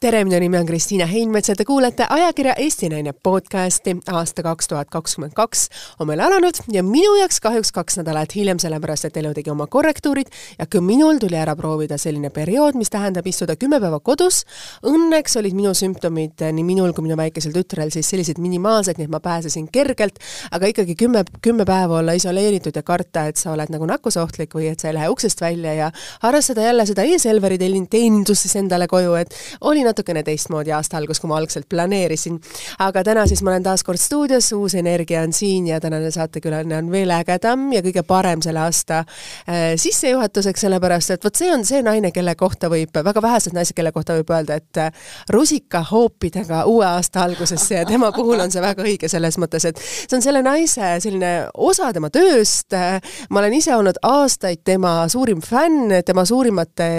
tere, minu nimi on Kristiina Heinmets ja te kuulete ajakirja Eesti Naine podcasti. aasta kaks tuhat kakskümmend kaks on meil alanud ja minu jaoks kahjuks kaks nädalat hiljem, sellepärast et elu tegi oma korrektuurid ja ka minul tuli ära proovida selline periood, mis tähendab istuda kümme päeva kodus. Õnneks olid minu sümptomid nii minul kui minu väikesel tütrel siis sellised minimaalsed, nii et ma pääsesin kergelt, aga ikkagi kümme, kümme päeva olla isoleeritud ja karta, et sa oled nagu nakkusohtlik või et sa ei lähe uksest välja ja harrastada jälle seda e-Selveri teenindust siis endale koju, et oli natukene teistmoodi aasta algus, kui ma algselt planeerisin. aga täna siis ma olen taas kord stuudios, uus energia on siin ja tänane saatekülaline on veel ägedam ja kõige parem selle aasta äh, sissejuhatuseks, sellepärast et vot see on see naine, kelle kohta võib, väga vähesed naised, kelle kohta võib öelda, et äh, rusikahoopidega uue aasta algusesse ja tema puhul on see väga õige selles mõttes, et see on selle naise selline osa tema tööst äh,, ma olen ise olnud aastaid tema suurim fänn, tema suurimate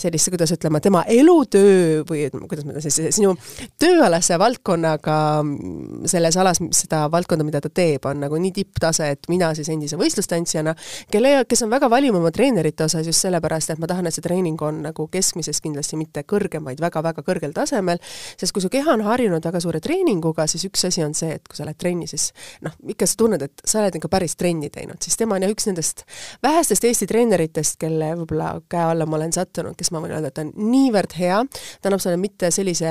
selliste, kuidas ütlema, tema elutöö või kuidas ma ütlen siis, sinu tööalase valdkonnaga selles alas, seda valdkonda, mida ta teeb, on nagu nii tipptase, et mina siis endise võistlustantsijana, kelle, kes on väga valim oma treenerite osas just sellepärast, et ma tahan, et see treening on nagu keskmisest kindlasti mitte kõrgem, vaid väga-väga kõrgel tasemel, sest kui su keha on harjunud väga suure treeninguga, siis üks asi on see, et kui sa lähed trenni, siis noh, ikka sa tunned, et sa oled ikka päris trenni teinud, siis tema on jah üks nendest vähestest Eesti treeneritest, kelle võib-olla käe alla ma olen sattunud, kes ma võin öelda, et on niivõrd hea, ta annab sulle mitte sellise,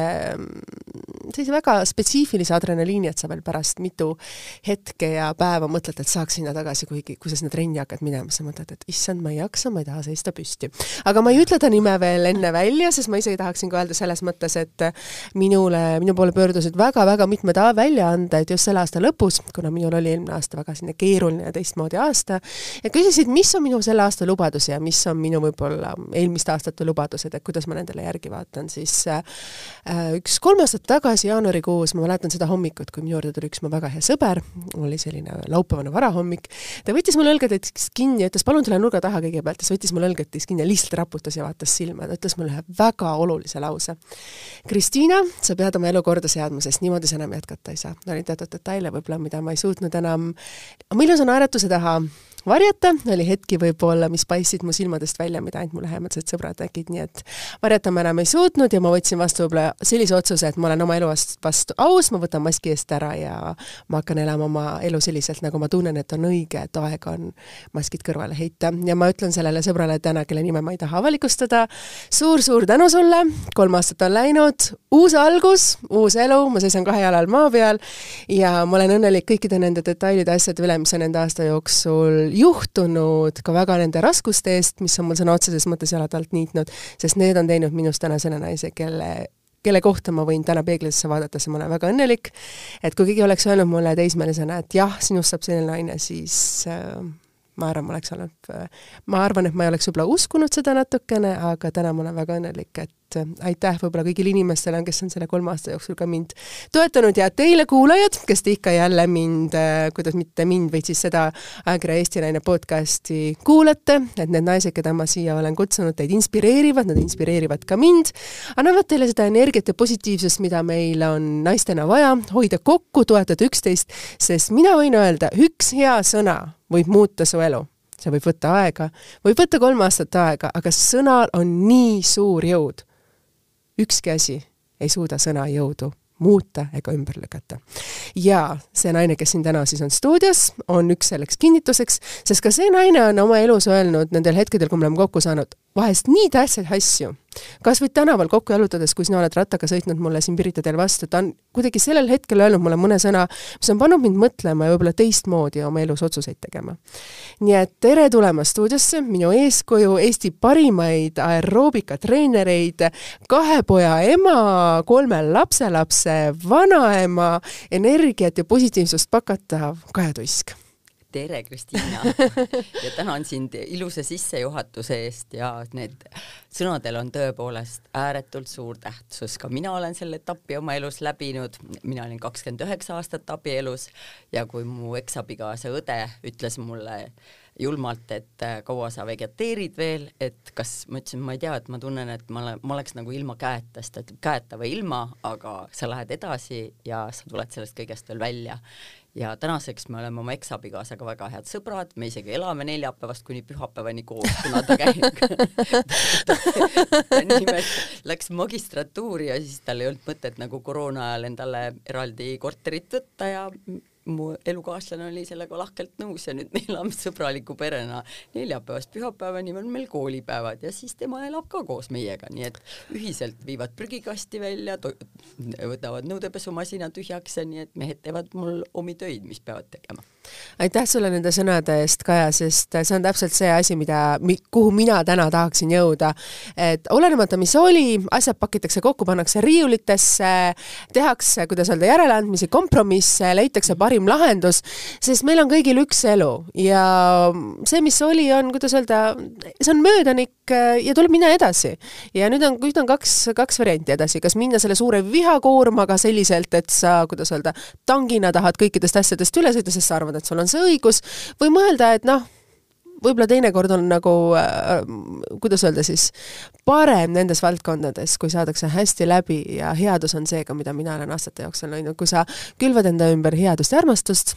sellise väga spetsiifilise adrenaliini, et sa veel pärast mitu hetke ja päeva mõtled, et saaks sinna tagasi, kuigi kui sa sinna trenni hakkad minema, sa mõtled, et issand, ma ei jaksa, ma ei taha seista püsti. aga ma ei ütle ta nime veel enne välja, sest ma isegi tahaksin ka öelda selles mõttes, et minule, minu poole pöördusid väga-väga mitmed väljaanded just selle aasta lõpus, kuna minul oli eelmine aasta väga selline keeruline ja teistmoodi aasta, ja küsisid, mis on minu selle aasta lubadus ja mis on minu võib-olla eelmiste aastate lubadused, et kuidas ma nendele järgi vaatan, siis üks kolm aastat tagasi jaanuarikuus, ma mäletan seda hommikut, kui minu juurde tuli üks mu väga hea sõber, oli selline laupäevane varahommik, ta võttis mul õlgadest kinni ja ütles, palun tule nurga taha kõigepealt, siis võttis mul õlgadest kinni ja lihtsalt raputas ja vaatas silma, ta ütles mulle ühe väga olulise lause. Kristiina, sa pead oma elu korda seadma, sest niimoodi sa enam jätkata ei saa. oli teatud detaile võib-olla, mida ma ei suutnud enam oma ilusa naeratuse taha varjata, oli hetki võib-olla, mis paistsid mu silmadest välja, mida ainult mu lähemased sõbrad nägid, nii et varjata ma enam ei suutnud ja ma võtsin vastu võib-olla sellise otsuse, et ma olen oma elu vastu aus, ma võtan maski eest ära ja ma hakkan elama oma elu selliselt, nagu ma tunnen, et on õige, et aeg on maskid kõrvale heita. ja ma ütlen sellele sõbrale täna, kelle nime ma ei taha avalikustada suur,, suur-suur tänu sulle, kolm aastat on läinud, uus algus, uus elu, ma seisan kahe jalal maa peal ja ma olen õnnelik kõikide nende detailide, asjade üle, mis on nende aasta jooksul juhtunud, ka väga nende raskuste eest, mis on mul sõna otseses mõttes jalad alt niitnud, sest need on teinud minust täna selle naise, kelle kelle kohta ma võin täna peeglisse vaadates ma olen väga õnnelik, et kui keegi oleks öelnud mulle teismelisena, et jah, sinust saab selline naine, siis äh, ma arvan, ma oleks olnud, ma arvan, et ma ei oleks võib-olla uskunud seda natukene, aga täna ma olen väga õnnelik, et äh, aitäh võib-olla kõigile inimestele, kes on selle kolme aasta jooksul ka mind toetanud ja teile, kuulajad, kes te ikka jälle mind, äh, kuidas mitte mind, vaid siis seda ajakirja Eesti Naine podcasti kuulate, et need naised, keda ma siia olen kutsunud, teid inspireerivad, nad inspireerivad ka mind, annavad teile seda energiat ja positiivsust, mida meil on naistena vaja, hoida kokku, toetada üksteist, sest mina võin öelda, üks hea sõna võib muuta su elu see võib võtta aega, võib võtta kolm aastat aega, aga sõnal on nii suur jõud ükski asi ei suuda sõna jõudu muuta ega ümber lükata. ja see naine, kes siin täna siis on stuudios, on üks selleks kinnituseks, sest ka see naine on oma elus öelnud nendel hetkedel, kui me oleme kokku saanud, vahest nii tähtsaid asju kas või tänaval kokku jalutades, kui sina oled rattaga sõitnud mulle siin Pirita teel vastu, ta on kuidagi sellel hetkel öelnud mulle mõne sõna, mis on pannud mind mõtlema ja võib-olla teistmoodi oma elus otsuseid tegema. nii et tere tulemast stuudiosse, minu eeskuju, Eesti parimaid aeroobikatreenereid, kahe poja ema, kolme lapselapse vanaema, energiat ja positiivsust pakatav Kaja Tuisk tere, Kristiina! Ja tänan sind ilusa sissejuhatuse eest ja need sõnadel on tõepoolest ääretult suur tähtsus, ka mina olen selle etapi oma elus läbinud, mina olin kakskümmend üheksa aastat abielus ja kui mu eksabikaasa õde ütles mulle julmalt, et äh, kaua sa vegeteerid veel, et kas, ma ütlesin, ma ei tea, et ma tunnen, et ma olen, ma oleks nagu ilma käeta, sest ta ütleb käeta või ilma, aga sa lähed edasi ja sa tuled sellest kõigest veel välja ja tänaseks me oleme oma eksabikaasaga väga head sõbrad, me isegi elame neljapäevast kuni pühapäevani koos, kuna ta käib. Nimelt läks magistratuuri ja siis tal ei olnud mõtet nagu koroona ajal endale eraldi korterit võtta ja mu elukaaslane oli sellega lahkelt nõus ja nüüd me elame sõbraliku perena neljapäevast pühapäevani on meil koolipäevad ja siis tema elab ka koos meiega, nii et ühiselt viivad prügikasti välja, võtavad nõudepesumasina tühjaks ja nii et mehed teevad mul omi töid, mis peavad tegema aitäh sulle nende sõnade eest, Kaja, sest see on täpselt see asi, mida, kuhu mina täna tahaksin jõuda. et olenemata, mis oli, asjad pakitakse kokku, pannakse riiulitesse, tehakse, kuidas öelda, järeleandmisi, kompromisse, leitakse parim lahendus, sest meil on kõigil üks elu ja see, mis oli, on, kuidas öelda, see on möödanik ja tuleb minna edasi. ja nüüd on, nüüd on kaks, kaks varianti edasi, kas minna selle suure vihakoormaga selliselt, et sa, kuidas öelda, tangina tahad kõikidest asjadest üle sõita, sest sa arvad, et sul on see õigus, või mõelda, et noh, võib-olla teinekord on nagu äh,, kuidas öelda siis, parem nendes valdkondades, kui saadakse hästi läbi ja headus on seega, mida mina olen aastate jooksul näinud, kui sa külvad enda ümber headust ja armastust,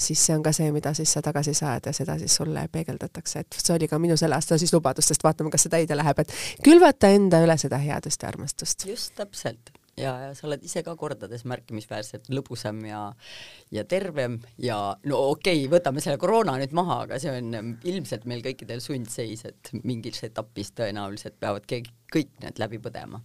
siis see on ka see, mida siis sa tagasi saad ja seda siis sulle peegeldatakse, et see oli ka minu selle aasta siis lubadustest, vaatame, kas see täide läheb, et külvata enda üle seda headust ja armastust. just täpselt ja, ja sa oled ise ka kordades märkimisväärselt lõbusam ja ja tervem ja no okei okay,, võtame selle koroona nüüd maha, aga see on ilmselt meil kõikidel sundseis, et mingis etapis tõenäoliselt peavad keegi kõik need läbi põdema.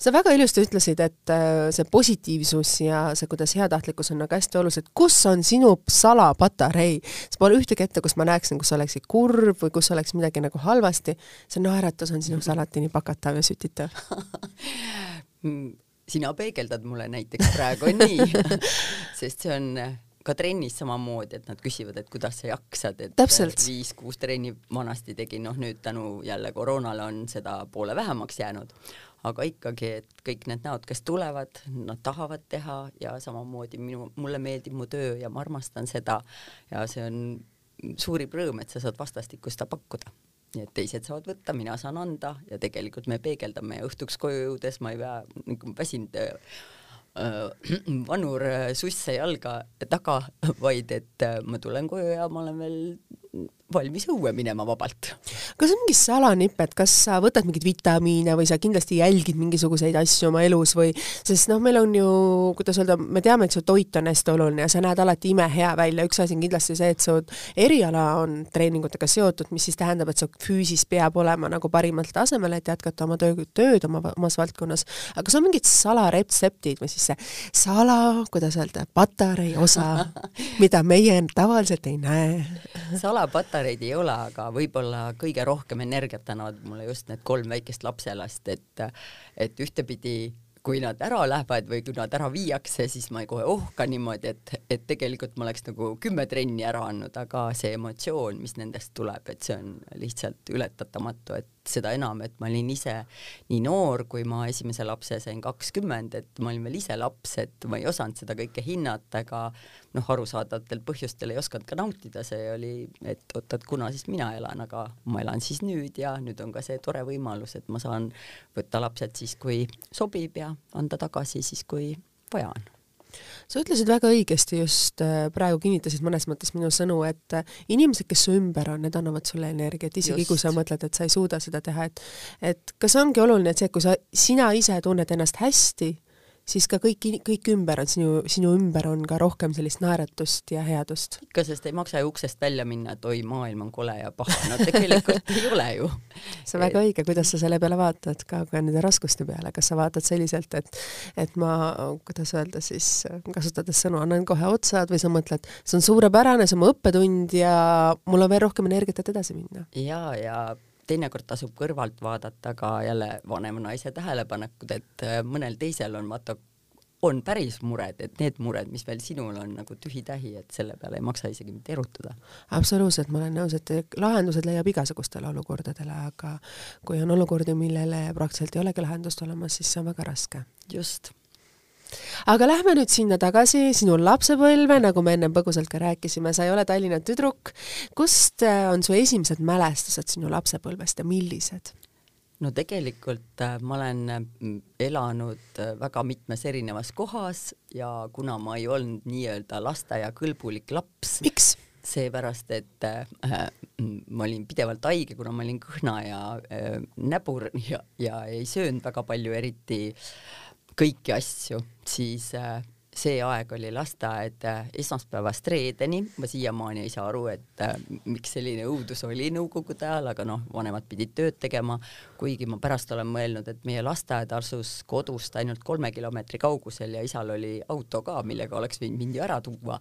sa väga ilusti ütlesid, et äh, see positiivsus ja see, kuidas heatahtlikkus on nagu hästi olulised, kus on sinu salapatarei? sest pole ühtegi ette, kus ma näeksin, kus oleksid kurb või kus oleks midagi nagu halvasti, see naeratus on sinus alati nii pakatav ja sütitav sina peegeldad mulle näiteks praegu nii. Sest see on ka trennis samamoodi, et nad küsivad, et kuidas sa jaksad, et viis-kuus trenni vanasti tegin, noh nüüd tänu jälle koroonale on seda poole vähemaks jäänud, aga ikkagi, et kõik need näod, kes tulevad, nad tahavad teha ja samamoodi minu, mulle meeldib mu töö ja ma armastan seda. Ja see on suurim rõõm, et sa saad vastastikku seda pakkuda nii et teised saavad võtta, mina saan anda ja tegelikult me peegeldame ja õhtuks koju jõudes ma ei pea nagu väsinud äh, äh vanur äh, susse jalga taga, vaid et äh, ma tulen koju ja ma olen veel valmis õue minema vabalt. kas on mingi salanipp, et kas sa võtad mingeid vitamiine või sa kindlasti jälgid mingisuguseid asju oma elus või, sest noh, meil on ju, kuidas öelda, me teame, et su toit on hästi oluline ja sa näed alati imehea välja, üks asi on kindlasti see, et su eriala on treeningutega seotud, mis siis tähendab, et su füüsis peab olema nagu parimal tasemel, et jätkata oma töö, tööd oma, omas valdkonnas. aga kas on mingid salaretseptid või siis see sala, kuidas öelda, patarei osa, mida meie tavaliselt ei näe? Salapatareid ei ole, aga võib-olla kõige rohkem energiat annavad mulle just need kolm väikest lapselast, et et ühtepidi kui nad ära lähevad või kui nad ära viiakse, siis ma ei kohe ohka niimoodi, et, et tegelikult ma oleks nagu kümme trenni ära andnud, aga see emotsioon, mis nendest tuleb, et see on lihtsalt ületatamatu, et seda enam, et ma olin ise nii noor, kui ma esimese lapse sain kakskümmend, et ma olin veel ise laps, et ma ei osanud seda kõike hinnata ega noh, arusaadavatel põhjustel ei osanud ka nautida, see oli, et oot, et kuna siis mina elan, aga ma elan siis nüüd ja nüüd on ka see tore võimalus, et ma saan võtta lapsed siis, kui sobib ja anda tagasi siis, kui vaja on sa ütlesid väga õigesti just äh, praegu kinnitasid mõnes mõttes minu sõnu, et äh, inimesed, kes su ümber on, need annavad sulle energiat, isegi just. kui sa mõtled, et sa ei suuda seda teha, et et kas ongi oluline, et see, kui sa, sina ise tunned ennast hästi, siis ka kõik, kõik ümber on sinu, sinu ümber on ka rohkem sellist naeratust ja headust. ikka, sest ei maksa ju uksest välja minna, et oi, maailm on kole ja paha, no tegelikult ei ole ju. see on väga õige, kuidas sa selle peale vaatad ka, ka nende raskuste peale, kas sa vaatad selliselt, et et ma, kuidas öelda siis, kasutades sõnu, annan kohe otsad või sa mõtled, see on suurepärane, see on mu õppetund ja mul on veel rohkem energiat, et edasi minna. ja, ja teinekord tasub kõrvalt vaadata ka jälle vanema naise tähelepanekud, et äh, mõnel teisel on vaata, on päris mured, et need mured, mis veel sinul on nagu tühi-tähi, et selle peale ei maksa isegi mitte erutuda. absoluutselt, ma olen nõus, et lahendused leiab igasugustele olukordadele, aga kui on olukordi, millele praktiliselt ei olegi lahendust olemas, siis see on väga raske. just aga lähme nüüd sinna tagasi, sinu lapsepõlve, nagu me ennem põgusalt ka rääkisime, sa ei ole Tallinna tüdruk. kust äh, on su esimesed mälestused sinu lapsepõlvest ja millised? no tegelikult äh, ma olen mm, elanud äh, väga mitmes erinevas kohas ja kuna ma ei olnud nii-öelda lasteaiakõlbulik laps, miks? seepärast, et äh, ma olin pidevalt haige, kuna ma olin kõhna ja äh, näbur ja, ja ei söönud väga palju eriti kõiki asju, siis äh, see aeg oli lasteaed äh, esmaspäevast reedeni, ma siiamaani ei saa aru, et äh, miks selline õudus oli nõukogude ajal, aga noh, vanemad pidid tööd tegema, kuigi ma pärast olen mõelnud, et meie lasteaed asus kodust ainult kolme kilomeetri kaugusel ja isal oli auto ka, millega oleks võinud mind ju ära tuua.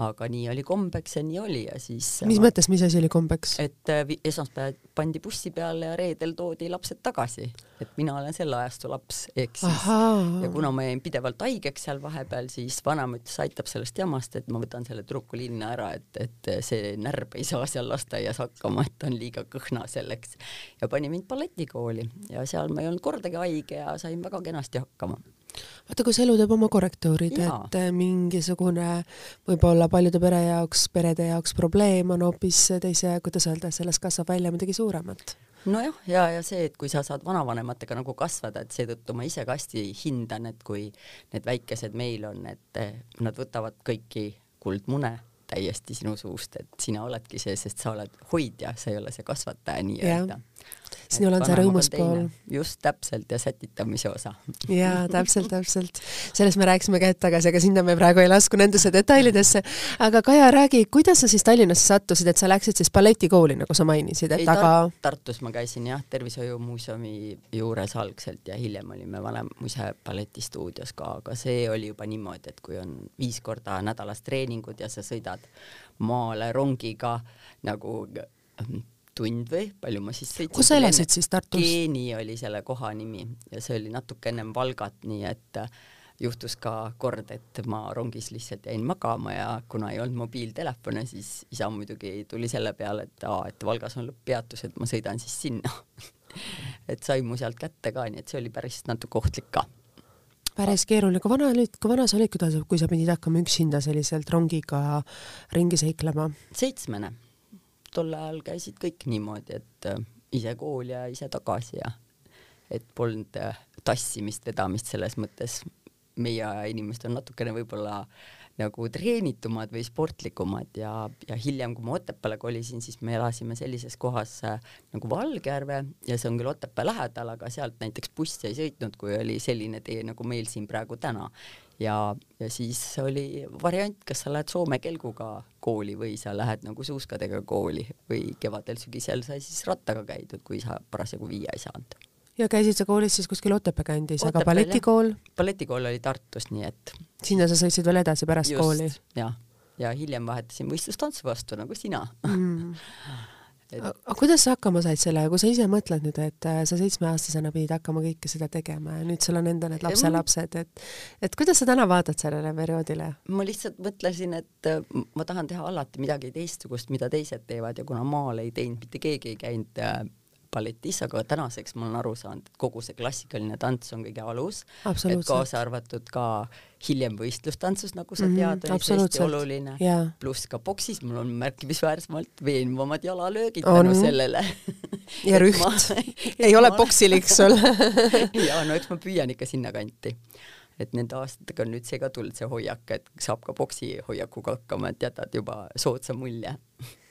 Aga nii oli kombeks ja nii oli ja siis mis ma... mõttes, mis asi oli kombeks? et äh, esmaspäev pandi bussi peale ja reedel toodi lapsed tagasi, et mina olen selle ajastu laps, ehk siis Ahaa. ja kuna ma jäin pidevalt haigeks seal vahepeal, siis vanaema ütles, aitab sellest jamast, et ma võtan selle tüdruku linna ära, et, et see närb ei saa seal lasteaias hakkama, et ta on liiga kõhna selleks. ja pani mind balletikooli ja seal ma ei olnud kordagi haige ja sain väga kenasti hakkama vaata, kus elu teeb oma korrektuurid, et äh, mingisugune võib-olla paljude pere jaoks, perede jaoks probleem on hoopis teise, kuidas öelda, sellest kasvab välja midagi suuremat. Nojah, ja, ja see, et kui sa saad vanavanematega nagu kasvada, et seetõttu ma ise ka hästi hindan, et kui need väikesed meil on, et eh, nad võtavad kõiki kuldmune täiesti sinu suust, et sina oledki see, sest sa oled hoidja, sa ei ole see kasvataja nii-öelda sinul on see rõõmus pool. just täpselt ja sätitamise osa. jaa, täpselt, täpselt. sellest me rääkisime ka hetk tagasi, aga sinna me praegu ei lasku nendesse detailidesse. aga Kaja, räägi, kuidas sa siis Tallinnasse sattusid, et sa läksid siis balletikooli, nagu sa mainisid, et ei, aga Tar Tartus ma käisin jah, Tervishoiumuuseumi juures algselt ja hiljem olime Vanemuise balletistuudios ka, aga see oli juba niimoodi, et kui on viis korda nädalas treeningud ja sa sõidad maale rongiga nagu tund või palju ma siis sõitsin. kus sa elasid siis Tartus? Geeni oli selle koha nimi ja see oli natuke ennem Valgat, nii et äh, juhtus ka kord, et ma rongis lihtsalt jäin magama ja kuna ei olnud mobiiltelefone, siis isa muidugi tuli selle peale, et aa, et Valgas on lõpppeatus, et ma sõidan siis sinna et sai mu sealt kätte ka, nii et see oli päris natuke ohtlik ka päris keeruline, kui vana olid, kui vana sa olid, kui sa pidid hakkama üksinda selliselt rongiga ringi seiklema? seitsmene tol ajal käisid kõik niimoodi, et äh, ise kooli ja ise tagasi ja et polnud äh, tassimist, vedamist selles mõttes. meie aja inimesed on natukene võib-olla nagu treenitumad või sportlikumad ja, ja hiljem, kui ma Otepääle kolisin, siis me elasime sellises kohas äh, nagu Valgjärve. Ja see on küll Otepää lähedal, aga sealt näiteks buss ei sõitnud, kui oli selline tee nagu meil siin praegu täna. Ja, ja siis oli variant, kas sa lähed Soome kelguga kooli või sa lähed nagu suuskadega kooli või kevadel-sügisel sai siis rattaga käidud, kui sa parasjagu viia ei saanud. Ja käisid sa koolis siis kuskil Otepää kandis, aga balletikool? balletikool oli Tartus, nii et sinna sa sõitsid veel edasi pärast Just, kooli? jah, ja hiljem vahetasin võistlustantsu vastu nagu sina mm. et.... aga kuidas sa hakkama said sellega, kui sa ise mõtled nüüd, et äh, sa seitsmeaastasena pidid hakkama kõike seda tegema ja nüüd sul on enda need lapselapsed, et et kuidas sa täna vaatad sellele perioodile? ma lihtsalt mõtlesin, et äh, ma tahan teha alati midagi teistsugust, mida teised teevad ja kuna maal ei teinud mitte keegi ei käinud äh, balletis, aga tänaseks ma olen aru saanud, et kogu see klassikaline tants on kõige alus, et kaasa arvatud ka hiljem võistlustantsus, nagu sa mhm, tead mm, -hmm, on hästi oluline. Yeah., pluss ka boksis mul on märkimisväärsemalt veenvamad jalalöögid tänu sellele. Ja rüht ma, ei ole boksilik sul ja no eks ma püüan ikka sinnakanti. Et nende aastatega on nüüd see ka tulnud, see hoiak, et saab ka boksi hoiakuga hakkama, et jätad juba soodsa mulje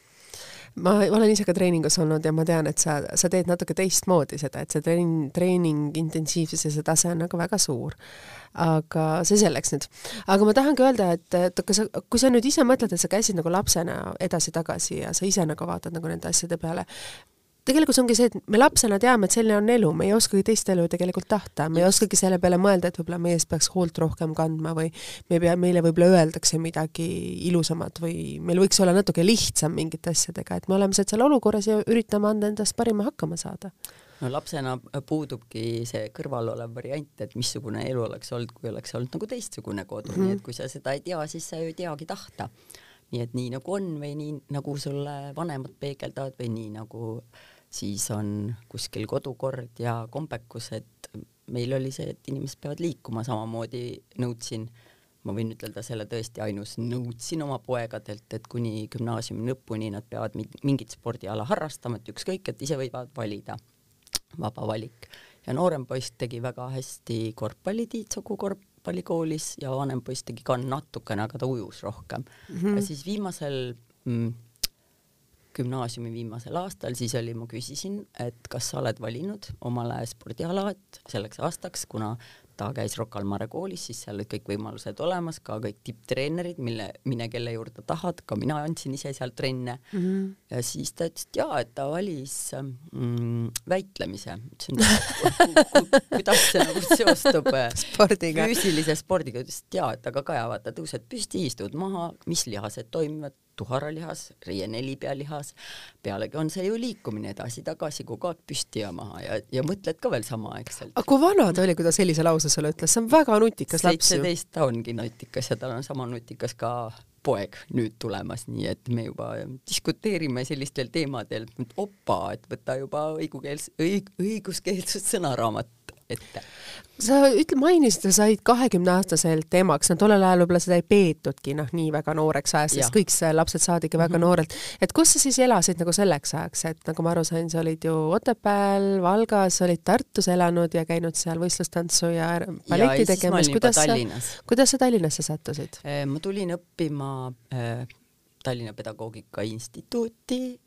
ma olen ise ka treeningus olnud ja ma tean, et sa, sa teed natuke teistmoodi seda, et see treen-, treening intensiivsus ja see tase on nagu väga suur. aga see selleks nüüd. aga ma tahangi öelda, et, et kas sa, kui sa nüüd ise mõtled, et sa käisid nagu lapsena edasi-tagasi ja sa ise nagu vaatad nagu nende asjade peale, tegelikult see ongi see, et me lapsena teame, et selline on elu, me ei oskagi teist elu tegelikult tahta, me ei oskagi selle peale mõelda, et võib-olla meie eest peaks hoolt rohkem kandma või me pea, meile võib-olla öeldakse midagi ilusamat või meil võiks olla natuke lihtsam mingite asjadega, et me oleme seal olukorras ja üritame anda endast parima hakkama saada no lapsena puudubki see kõrvalolev variant, et missugune elu oleks olnud, kui oleks olnud nagu teistsugune kodu mm, -hmm. nii et kui sa seda ei tea, siis sa ju ei teagi tahta. nii et nii nagu on või nii nagu sulle vanemad peegeldavad või nii nagu siis on kuskil kodukord ja kombekus, et meil oli see, et inimesed peavad liikuma, samamoodi nõudsin, ma võin ütelda selle tõesti ainus, nõudsin oma poegadelt, et kuni gümnaasiumi lõpuni nad peavad mingit spordiala harrastama, et ükskõik, et ise võivad valida. vaba valik. ja noorem poiss tegi väga hästi korvpalli Tiitsoku korvpallikoolis ja vanem poiss tegi ka natukene, aga ta ujus rohkem mm. -hmm. ja siis viimasel mm, gümnaasiumi viimasel aastal, siis oli, ma küsisin, et kas sa oled valinud omale spordiala, et selleks aastaks, kuna ta käis Rocca al Mare koolis, siis seal olid kõik võimalused olemas, ka kõik tipptreenerid, mille, mine kelle juurde tahad, ka mina andsin ise seal trenne mm. -hmm. ja siis ta ütles, et jaa, et ta valis mm, väitlemise. ütlesin, kuidas see nagu seostub äh, spordiga. füüsilise spordiga, ütles, et jaa, et aga Kaja, vaata, tõused püsti, istud maha, mis lihased toimivad tuharalihas, riienelipealihas, pealegi on see ju liikumine edasi-tagasi kogu aeg püsti ja maha ja, ja mõtled ka veel samaaegselt. aga kui vana ta oli, kui ta sellise lause sulle ütles, see on väga nutikas laps ju. seitseteist ta ongi nutikas ja tal on sama nutikas ka poeg nüüd tulemas, nii et me juba diskuteerime sellistel teemadel, et opa, et võta juba õigukeels-, õig-, õiguskeelsus sõnaraamat ette. sa ütle, mainisid, sa said kahekümneaastaselt emaks, no tollel ajal võib-olla seda ei peetudki noh, nii väga nooreks ajaks, sest kõik lapsed saadigi väga mm -hmm. noorelt. et kus sa siis elasid nagu selleks ajaks, et nagu ma aru sain, sa olid ju Otepääl, Valgas, olid Tartus elanud ja käinud seal võistlustantsu ja balletti tegemas, kuidas sa, kuidas sa Tallinnasse sattusid? Äh, ma tulin õppima äh, Tallinna Pedagoogika Instituuti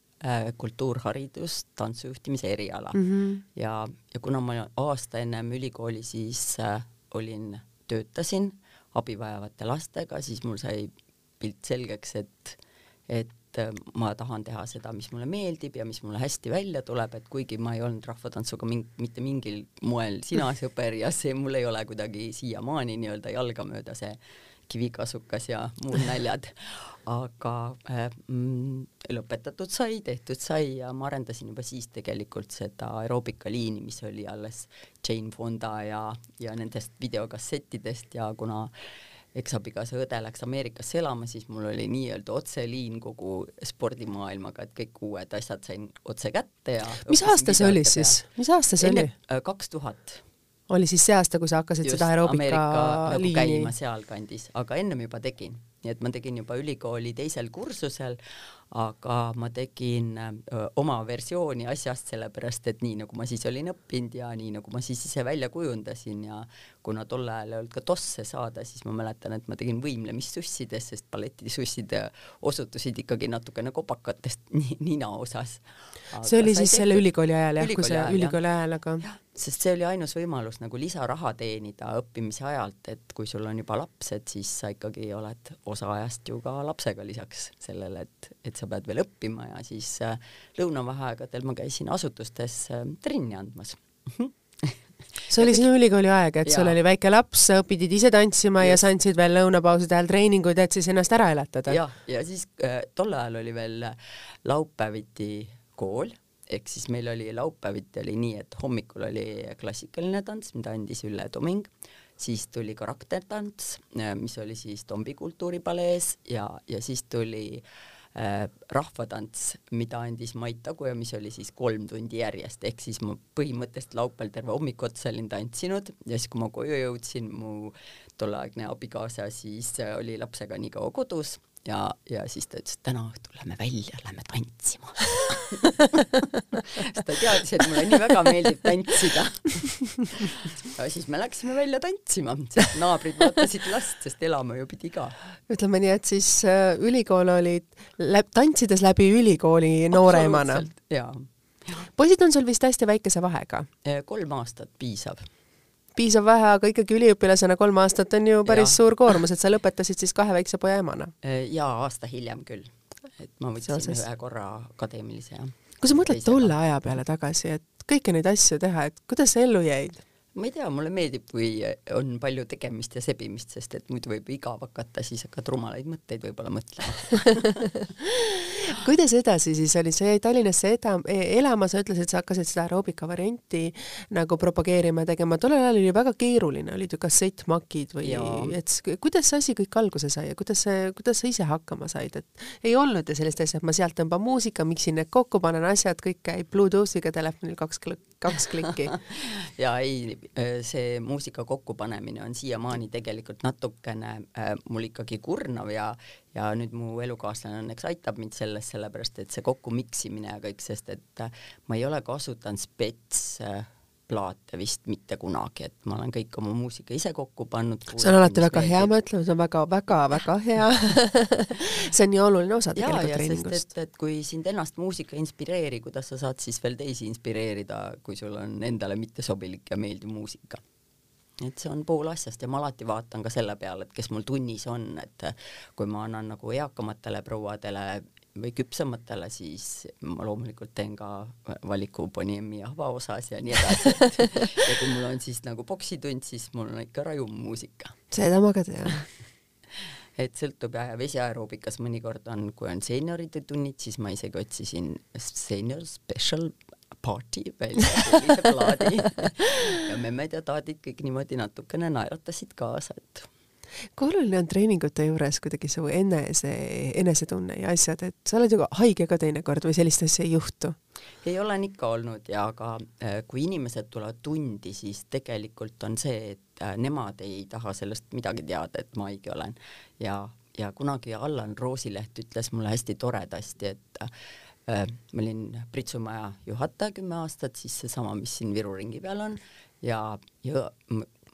kultuurharidus, tantsujuhtimise eriala mm. -hmm. ja, ja kuna ma aasta ennem ülikooli siis äh, olin, töötasin abi vajavate lastega, siis mul sai pilt selgeks, et, et äh, ma tahan teha seda, mis mulle meeldib ja mis mulle hästi välja tuleb, et kuigi ma ei olnud rahvatantsuga ming, mitte mingil moel sina sõber ja see mul ei ole kuidagi siiamaani nii-öelda jalga mööda see kivikasukas ja muud näljad aga äh, mm, lõpetatud sai, tehtud sai ja ma arendasin juba siis tegelikult seda aeroobikaliini, mis oli alles Jane Fonda ja, ja nendest videokassettidest. Ja kuna eksabikaasa õde läks Ameerikasse elama, siis mul oli nii-öelda otseliin kogu spordimaailmaga, et kõik uued asjad sain otse kätte ja mis aasta see oli siis, mis aasta see oli? Äh, kaks tuhat. Oli siis see aasta, kui sa hakkasid Just, seda aeroobika nagu liini käima sealkandis, aga ennem juba tegin nii et ma tegin juba ülikooli teisel kursusel, aga ma tegin öö, oma versiooni asjast, sellepärast et nii nagu ma siis olin õppinud ja nii nagu ma siis ise välja kujundasin ja kuna tol ajal ei olnud ka tosse saada, siis ma mäletan, et ma tegin võimlemissussidest, sest balletisussid osutusid ikkagi natukene kopakatest nina osas. see oli siis tehtud. selle ülikooli ajal jah, kui see ülikooli ajal, aga sest see oli ainus võimalus nagu lisaraha teenida õppimise ajalt, et kui sul on juba laps, et siis sa ikkagi oled osa ajast ju ka lapsega lisaks sellele, et, et sa pead veel õppima ja siis äh, lõunavaheaegadel ma käisin asutustes äh, trenni andmas see oli sinu ülikooli aeg, et ja. sul oli väike laps, sa pidid ise tantsima ja, ja sa andsid veel lõunapauside ajal treeninguid, et siis ennast ära elatada? jah, ja siis äh, tol ajal oli veel laupäeviti kool ehk siis meil oli laupäeviti oli nii, et hommikul oli klassikaline tants, mida andis Ülle Toming, siis tuli karaktertants, mis oli siis Tombi kultuuripalees ja, ja siis tuli äh, rahvatants, mida andis Mait Taguja, mis oli siis kolm tundi järjest, ehk siis ma põhimõtteliselt laupäeval terve hommiku otsa olin tantsinud ja siis, kui ma koju jõudsin, mu tolleaegne abikaasa siis äh, oli lapsega nii kaua kodus ja, ja siis ta ütles, et täna õhtul lähme välja, lähme tantsima sest ta teadis, et mulle nii väga meeldib tantsida ja siis me läksime välja tantsima, sest naabrid vaatasid last, sest elama ju pidi ka. ütleme nii, et siis äh, ülikool oli läb, tantsides läbi ülikooli nooremana. jaa. poisid on sul vist hästi väikese vahega? kolm aastat piisab piisav vähe, aga ikkagi üliõpilasena kolm aastat on ju päris ja. suur koormus, et sa lõpetasid siis kahe väikse poja emana? jaa, aasta hiljem küll. et ma võtsin Seoses... ühe korra akadeemilise, jah. kui sa mõtled tolle aja peale tagasi, et kõiki neid asju teha, et kuidas sa ellu jäid? Ma ei tea, mulle meeldib, kui on palju tegemist ja sebimist, sest et muidu võib igav hakata, siis hakkad rumalaid mõtteid võib-olla mõtlema. Kuidas edasi siis oli, sa jäid Tallinnasse eda-, e-, elama, sa ütlesid, sa hakkasid seda aeroobika varianti nagu propageerima, tegema, tollel ajal oli väga keeruline, olid ju kassettmakid või et kuidas see asi kõik alguse sai ja kuidas see, kuidas sa ise hakkama said, et ei olnud ju sellist asja, et ma sealt tõmban muusika, miksin need kokku, panen asjad, kõik käib Bluetoothiga telefonil kaks klikki, kaks klikki. Ja ei, see muusika kokkupanemine on siiamaani tegelikult natukene äh, mul ikkagi kurnav ja ja nüüd mu elukaaslane õnneks aitab mind selles, sellepärast et see kokku miksimine ja kõik, sest et äh, ma ei ole kasutanud spets äh, plaate vist mitte kunagi, et ma olen kõik oma muusika ise kokku pannud. see on alati väga hea, ma ütlen, see on väga-väga-väga hea see on nii oluline osa tegelikult treeningust. et, et kui sind ennast muusika ei inspireeri, kuidas sa saad siis veel teisi inspireerida, kui sul on endale mittesobilik ja meeldiv muusika et see on pool asjast ja ma alati vaatan ka selle peale, et kes mul tunnis on, et kui ma annan nagu eakamatele prouadele või küpsematele, siis ma loomulikult teen ka valiku Bonemi avaosas ja nii edasi, et ja kui mul on siis nagu poksitund, siis mul on ikka rajum muusika. seda ma ka tean et sõltub ja vesiaeroobikas mõnikord on, kui on seenioride tunnid, siis ma isegi otsisin senior special party välja sellise plaadi ja memmed ja taadid kõik niimoodi natukene naeratasid kaasa, et kui oluline on treeningute juures kuidagi su enese, enesetunne ja asjad, et sa oled ju haige ka teinekord või sellist asja ei juhtu? ei, olen ikka olnud ja ka äh, kui inimesed tulevad tundi, siis tegelikult on see, et äh, nemad ei taha sellest midagi teada, et ma haige olen ja, ja kunagi Allan Roosileht ütles mulle hästi toredasti, et äh, ma olin Pritsumaja juhataja kümme aastat, siis seesama, mis siin Viru ringi peal on ja, ja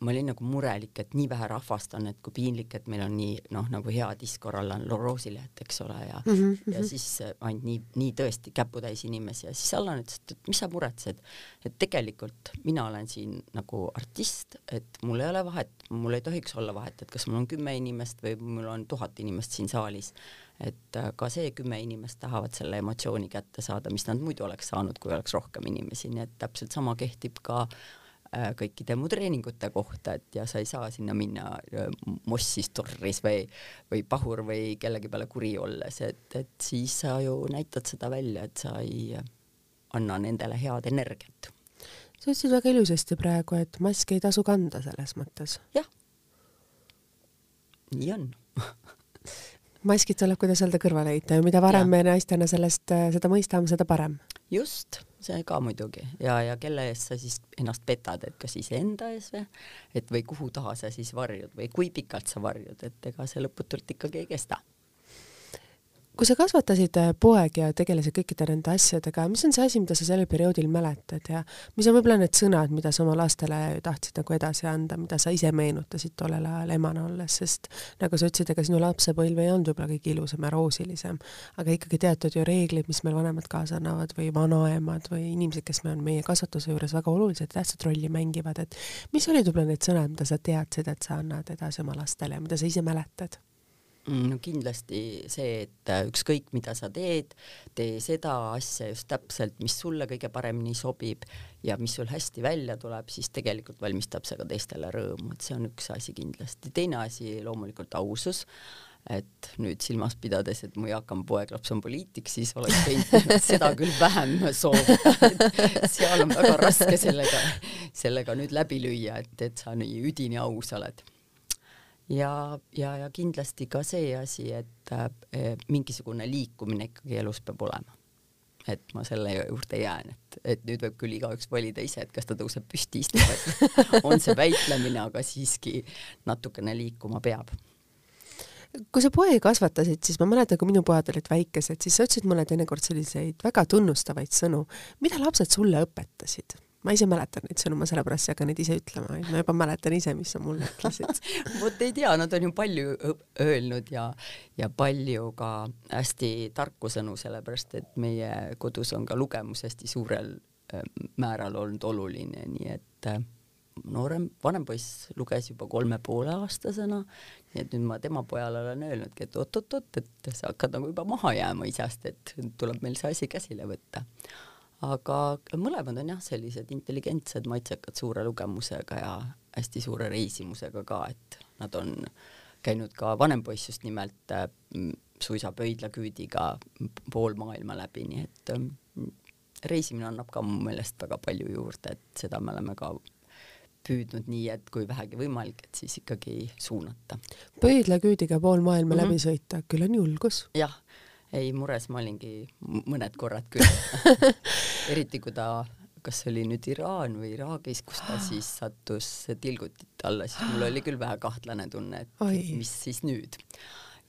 ma olin nagu murelik, et nii vähe rahvast on, et kui piinlik, et meil on nii noh, nagu hea diskoral on Roosileht, eks ole, ja mm -hmm. ja siis ainult nii, nii tõesti käputäis inimesi ja siis Allan ütles, et, et mis sa muretsed, et tegelikult mina olen siin nagu artist, et mul ei ole vahet, mul ei tohiks olla vahet, et kas mul on kümme inimest või mul on tuhat inimest siin saalis, et äh, ka see kümme inimest tahavad selle emotsiooni kätte saada, mis nad muidu oleks saanud, kui oleks rohkem inimesi, nii et täpselt sama kehtib ka Äh, kõikide mu treeningute kohta, et ja sa ei saa sinna minna äh, mossis torris või, või pahur või kellegi peale kuri olles, et, et siis sa ju näitad seda välja, et sa ei anna nendele head energiat. sa ütlesid väga ilusasti praegu, et maski ei tasu kanda selles mõttes. jah, nii on maskid tuleb, kuidas öelda, kõrvale heita ja mida varem ja. me naistena sellest, äh, seda mõistame, seda parem. just see ka muidugi. Ja, ja kelle eest sa siis ennast petad, et kas iseenda ees või, et või kuhu taha sa siis varjud või kui pikalt sa varjud, et ega see lõputult ikkagi ei kesta kui sa kasvatasid äh, poegi ja tegelesid kõikide nende asjadega, mis on see asi, mida sa sellel perioodil mäletad ja mis on võib-olla need sõnad, mida sa oma lastele tahtsid nagu edasi anda, mida sa ise meenutasid tollel ajal emana olles, sest nagu sa ütlesid, ega sinu lapsepõlv ei olnud võib-olla kõige ilusam ja roosilisem, aga ikkagi teatud ju reeglid, mis meil vanemad kaasa annavad või vanaemad või inimesed, kes meil on meie kasvatuse juures väga oluliselt tähtsat rolli mängivad, et mis olid võib-olla need sõnad, mida sa teadsid, et sa annad edasi oma lastele ja mida sa ise mäletad? Mm, no kindlasti see, et äh, ükskõik, mida sa teed, tee seda asja just täpselt, mis sulle kõige paremini sobib ja mis sul hästi välja tuleb, siis tegelikult valmistab see ka teistele rõõmu, et see on üks asi kindlasti. teine asi loomulikult ausus, et nüüd silmas pidades, et mu eakam poeglaps on poliitik, siis oleks võinud seda küll vähem soovida, et seal on väga raske sellega, sellega nüüd läbi lüüa, et, et sa nii üdini aus oled ja, ja, ja kindlasti ka see asi, et äh, mingisugune liikumine ikkagi elus peab olema. et ma selle juurde jään, et, et nüüd võib küll igaüks valida ise, et kas ta tõuseb püsti, istub, et on see väitlemine, aga siiski natukene liikuma peab kui sa poegi kasvatasid, siis ma mäletan, kui minu pojad olid väikesed, siis sa ütlesid mulle teinekord selliseid väga tunnustavaid sõnu. mida lapsed sulle õpetasid? Ma ise mäletan neid sõnu, ma sellepärast ei hakka neid ise ütlema, ma juba mäletan ise, mis sa mulle ütlesid. Vot ei tea, nad on ju palju öelnud ja, ja palju ka hästi tarku sõnu, sellepärast et meie kodus on ka lugemus hästi suurel äh, määral olnud oluline, nii et äh, noorem, vanem poiss luges juba kolme poole aastasena, nii et nüüd ma tema pojale olen öelnudki, et oot-oot-oot, et sa hakkad nagu juba maha jääma isast, et tuleb meil see asi käsile võtta aga mõlemad on jah, sellised intelligentsed, maitsekad, suure lugemusega ja hästi suure reisimusega ka, et nad on käinud ka vanem poiss just nimelt äh, suisa pöidlaküüdiga pool maailma läbi, nii et äh, reisimine annab ka mu meelest väga palju juurde, et seda me oleme ka püüdnud nii, et kui vähegi võimalik, et siis ikkagi suunata. pöidlaküüdiga pool maailma mm -hmm. läbi sõita, küll on julgus. jah ei, mures ma olingi mõned korrad küll eriti kui ta, kas see oli nüüd Iraan või Iraagis, kus ta siis sattus tilgutite alla, siis mul oli küll vähe kahtlane tunne, et Oi. mis siis nüüd.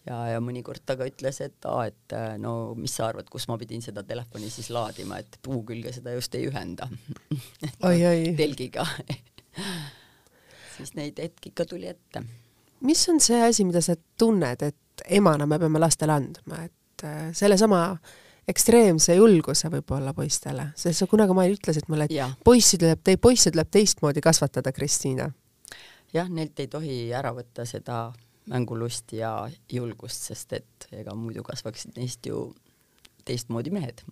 ja, ja mõnikord ta ka ütles, et aa, et no mis sa arvad, kus ma pidin seda telefoni siis laadima, et puu külge seda just ei ühenda telgiga siis neid hetki ikka tuli ette. mis on see asi, mida sa tunned, et emana me peame lastele andma, et äh, sellesama ekstreemse julguse võib-olla poistele, sest sa kunagi mail ütlesid mulle, et ja. poissi tuleb, poisse tuleb teistmoodi kasvatada, Kristiina. jah, neilt ei tohi ära võtta seda mängulust ja julgust, sest et ega muidu kasvaksid neist ju teistmoodi mehed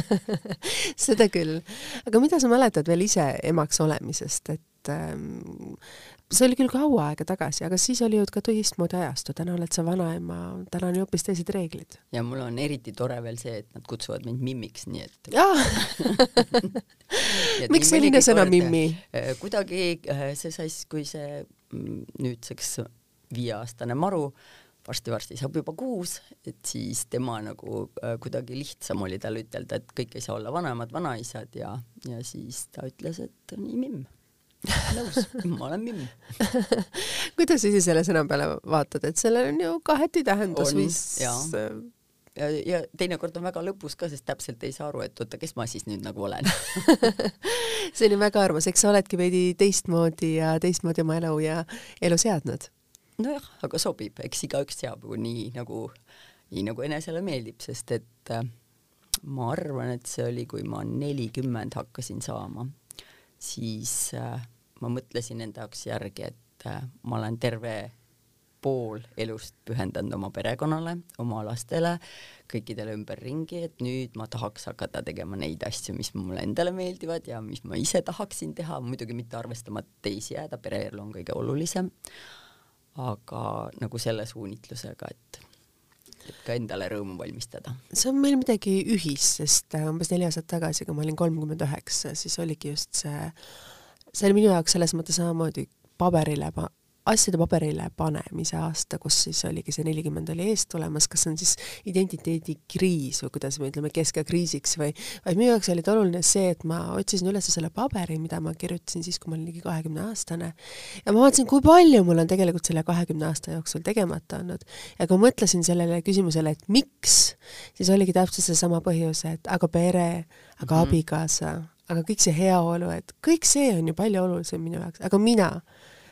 seda küll. aga mida sa mäletad veel ise emaks olemisest, et ähm, see oli küll kaua aega tagasi, aga siis oli ju ka teistmoodi ajastu, täna oled sa vanaema, täna on ju hoopis teised reeglid. ja mul on eriti tore veel see, et nad kutsuvad mind Mimmiks, nii et miks selline sõna Mimmi? Äh, kuidagi äh, see sai siis, kui see mm, nüüdseks viieaastane Maru varsti-varsti saab juba kuus, et siis tema nagu äh, kuidagi lihtsam oli tal ütelda, et kõik ei saa olla vanemad vanaisad ja, ja siis ta ütles, et nii mimm. nõus, ma olen mimm. Kuidas sa ise selle sõna peale vaatad, et sellel on ju kaheti tähendus vist ja, ja, ja teinekord on väga lõbus ka, sest täpselt ei saa aru, et oota, kes ma siis nüüd nagu olen. See ju väga armas, eks sa oledki veidi teistmoodi ja teistmoodi oma elu ja elu seadnud nojah, aga sobib, eks igaüks teab ju nii nagu, nii nagu enesele meeldib, sest et äh, ma arvan, et see oli, kui ma nelikümmend hakkasin saama, siis äh, ma mõtlesin enda jaoks järgi, et äh, ma olen terve pool elust pühendanud oma perekonnale, oma lastele, kõikidele ümberringi, et nüüd ma tahaks hakata tegema neid asju, mis mulle endale meeldivad ja mis ma ise tahaksin teha, muidugi mitte arvestama teisi jääda, pereelu on kõige olulisem aga nagu selle suunitlusega, et et ka endale rõõmu valmistada. see on meil midagi ühist, sest äh, umbes neli aastat tagasi, kui ma olin kolmkümmend üheksa, siis oligi just see, see oli minu jaoks selles mõttes samamoodi paberile asjade paberile panemise aasta, kus siis oligi see nelikümmend oli ees tulemas, kas see on siis identiteedikriis või kuidas me ütleme, keskekriisiks või, vaid minu jaoks oli oluline see, et ma otsisin üles selle paberi, mida ma kirjutasin siis, kui ma olin ligi kahekümne aastane ja ma vaatasin, kui palju mul on tegelikult selle kahekümne aasta jooksul tegemata olnud ja kui ma mõtlesin sellele küsimusele, et miks, siis oligi täpselt seesama põhjus, et aga pere, aga mm -hmm. abikaasa, aga kõik see heaolu, et kõik see on ju palju olulisem minu jaoks, aga mina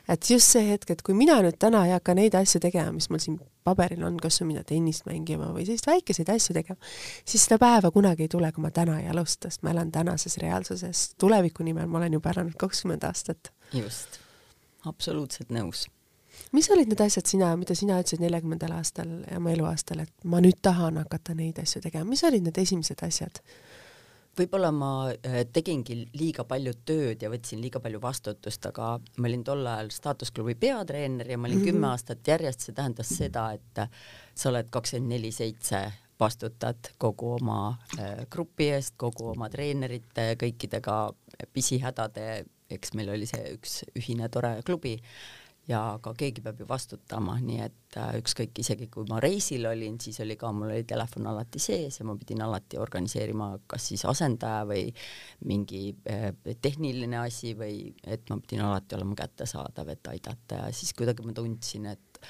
et just see hetk, et kui mina nüüd täna ei hakka neid asju tegema, mis mul siin paberil on, kas või minna tennist mängima või selliseid väikeseid asju tegema, siis seda päeva kunagi ei tule, kui ma täna ei alusta, sest ma elan tänases reaalsuses. tuleviku nimel ma olen juba elanud kakskümmend aastat. just, absoluutselt nõus. mis olid need asjad sina, mida sina ütlesid neljakümnendal aastal oma eluaastal, et ma nüüd tahan hakata neid asju tegema, mis olid need esimesed asjad? Võib-olla ma äh, tegingi liiga palju tööd ja võtsin liiga palju vastutust, aga ma olin tol ajal staatusklubi peatreener ja ma olin kümme aastat järjest, see tähendas seda, et sa oled kakskümmend neli seitse vastutad kogu oma äh, grupi eest, kogu oma treenerite, kõikidega pisihädade, eks meil oli see üks ühine tore klubi ja ka keegi peab ju vastutama, nii et äh, ükskõik, isegi kui ma reisil olin, siis oli ka, mul oli telefon alati sees ja ma pidin alati organiseerima kas siis asendaja või mingi äh, tehniline asi või et ma pidin alati olema kättesaadav, et aidata. Ja siis kuidagi ma tundsin, et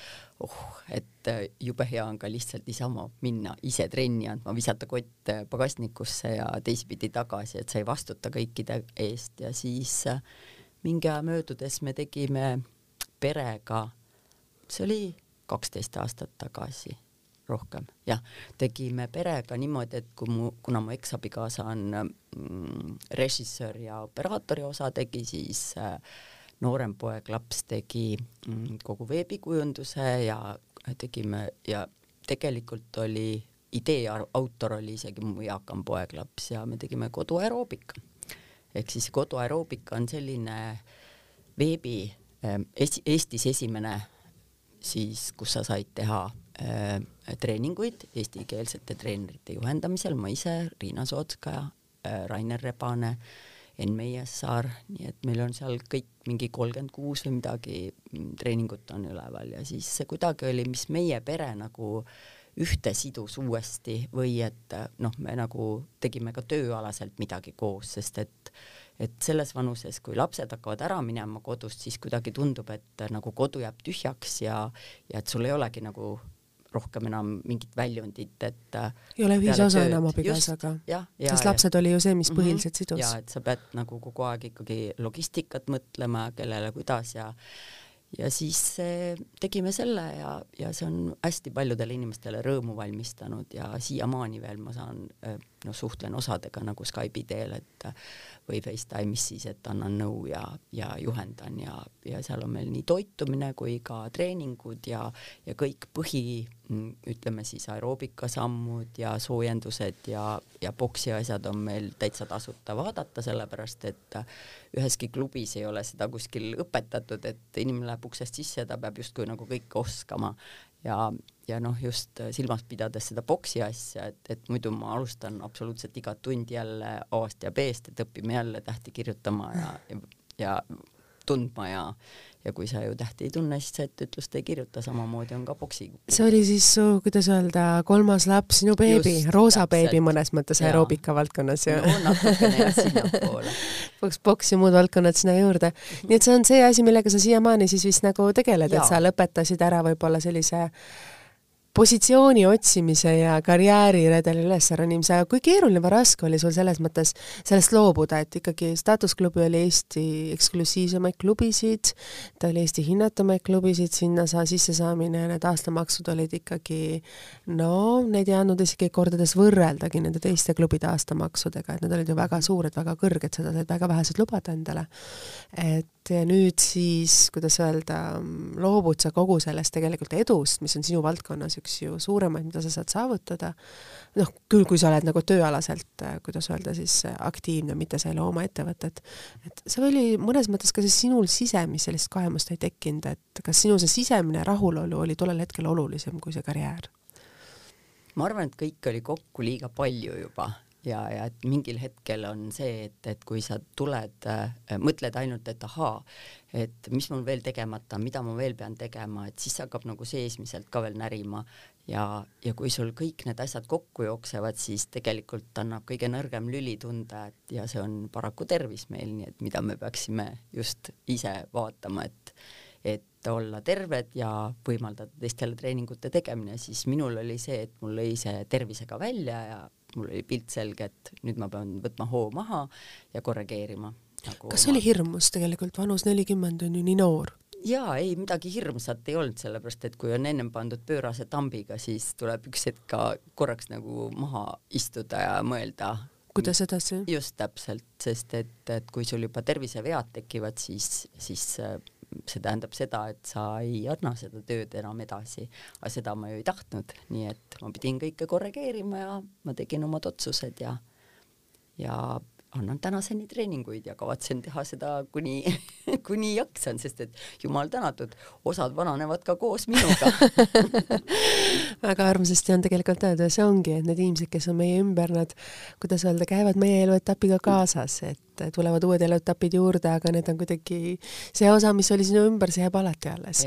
oh, et äh, jube hea on ka lihtsalt niisama minna ise trenni andma, visata kott pagasnikusse ja teisipidi tagasi, et sa ei vastuta kõikide eest. Ja siis mingi aja möödudes me tegime perega, see oli kaksteist aastat tagasi, rohkem, jah, tegime perega niimoodi, et kui mu, kuna mu eksabikaasa on mm, režissöör ja operaatori osa tegi, siis äh, noorem poeg laps tegi mm, kogu veebikujunduse ja tegime ja tegelikult oli idee autor oli isegi mu eakam poeg laps ja me tegime koduaeroobika. ehk siis koduaeroobika on selline veebi Eesti, Eestis esimene siis, kus sa said teha äh, treeninguid eestikeelsete treenerite juhendamisel, ma ise, Riina Sootskaja äh,, Rainer Rebane, Enn Meiessaar, nii et meil on seal kõik mingi kolmkümmend kuus või midagi mm, treeningut on üleval. Ja siis see kuidagi oli, mis meie pere nagu ühte sidus uuesti või et noh, me nagu tegime ka tööalaselt midagi koos, sest et et selles vanuses, kui lapsed hakkavad ära minema kodust, siis kuidagi tundub, et nagu kodu jääb tühjaks ja, ja et sul ei olegi nagu rohkem enam mingit väljundit, et ei ole ühisosa enam abikaasaga. sest lapsed oli ju see, mis mhm. põhiliselt mm -hmm. sidus. ja et sa pead nagu kogu aeg ikkagi logistikat mõtlema, kellele, kuidas ja ja siis tegime selle ja, ja see on hästi paljudele inimestele rõõmu valmistanud ja siiamaani veel ma saan, noh, suhtlen osadega nagu Skype'i teel, et või Facetime'is siis, et annan nõu ja, ja juhendan ja, ja seal on meil nii toitumine kui ka treeningud ja, ja kõik põhi, ütleme siis aeroobikasammud ja soojendused ja, ja boksi asjad on meil täitsa tasuta vaadata, sellepärast et üheski klubis ei ole seda kuskil õpetatud, et inimene läheb uksest sisse ja ta peab justkui nagu kõike oskama ja, ja noh, just silmas pidades seda boksi asja, et, et muidu ma alustan absoluutselt igat tundi jälle A-st ja B-st, et õpime jälle tähti kirjutama ja, ja, ja tundma ja ja kui sa ju tähti ei tunne, siis sa etteütlust ei kirjuta, samamoodi on ka boksi. see oli siis su, kuidas öelda, kolmas laps, sinu beebi, roosa beebi mõnes mõttes aeroobika valdkonnas ju no,. natukene jah, sinnapoole. Boks, boks ja muud valdkonnad sinna juurde. nii et see on see asi, millega sa siiamaani siis vist nagu tegeled, et sa lõpetasid ära võib-olla sellise positsiooni otsimise ja karjääriredeli ülesronimise, aga kui keeruline või raske oli sul selles mõttes sellest loobuda, et ikkagi staatusklubi oli Eesti eksklusiivsemaid klubisid, ta oli Eesti hinnatumaid klubisid, sinna sa sissesaamine ja need aastamaksud olid ikkagi no neid ei andnud isegi kordades võrreldagi nende teiste klubide aastamaksudega, et need olid ju väga suured, väga kõrged, seda said väga vähesed lubada endale. et ja nüüd siis, kuidas öelda, loobud sa kogu sellest tegelikult edust, mis on sinu valdkonnas üks ju suuremaid, mida sa saad saavutada, noh, küll kui sa oled nagu tööalaselt, kuidas öelda siis, aktiivne, mitte sa ei loo oma ettevõtet, et see oli mõnes mõttes ka see sinul sisemist sellist kaemust ei tekkinud, et kas sinu see sisemine rahulolu oli tollel hetkel olulisem kui see karjäär? ma arvan, et kõik oli kokku liiga palju juba ja, ja et mingil hetkel on see, et, et kui sa tuled äh,, mõtled ainult, et ahaa, et mis mul veel tegemata, mida ma veel pean tegema, et siis hakkab nagu seesmiselt ka veel närima. Ja, ja kui sul kõik need asjad kokku jooksevad, siis tegelikult annab kõige nõrgem lüli tunda, et ja see on paraku tervis meil, nii et mida me peaksime just ise vaatama, et et olla terved ja võimaldada teistele treeningute tegemine, siis minul oli see, et mul lõi see tervisega välja ja mul oli pilt selge, et nüüd ma pean võtma hoo maha ja korrigeerima nagu. kas oma... oli hirmus tegelikult, vanus nelikümmend on ju nii noor? jaa, ei midagi hirmsat ei olnud, sellepärast et kui on ennem pandud pöörase tambiga, siis tuleb üks hetk ka korraks nagu maha istuda ja mõelda. kuidas edasi? just täpselt, sest et, et kui sul juba tervisevead tekivad, siis, siis see tähendab seda, et sa ei anna seda tööd enam edasi, aga seda ma ju ei tahtnud, nii et ma pidin kõike korrigeerima ja ma tegin omad otsused ja ja annan tänaseni treeninguid ja kavatsen teha seda kuni, kuni jaksan, sest et jumal tänatud, osad vananevad ka koos minuga. Väga armsasti on tegelikult öelda see ongi, et need inimesed, kes on meie ümber, nad, kuidas öelda, käivad meie eluetapiga kaasas, et tulevad uued eluetapid juurde, aga need on kuidagi, see osa, mis oli sinu ümber, see jääb alati alles.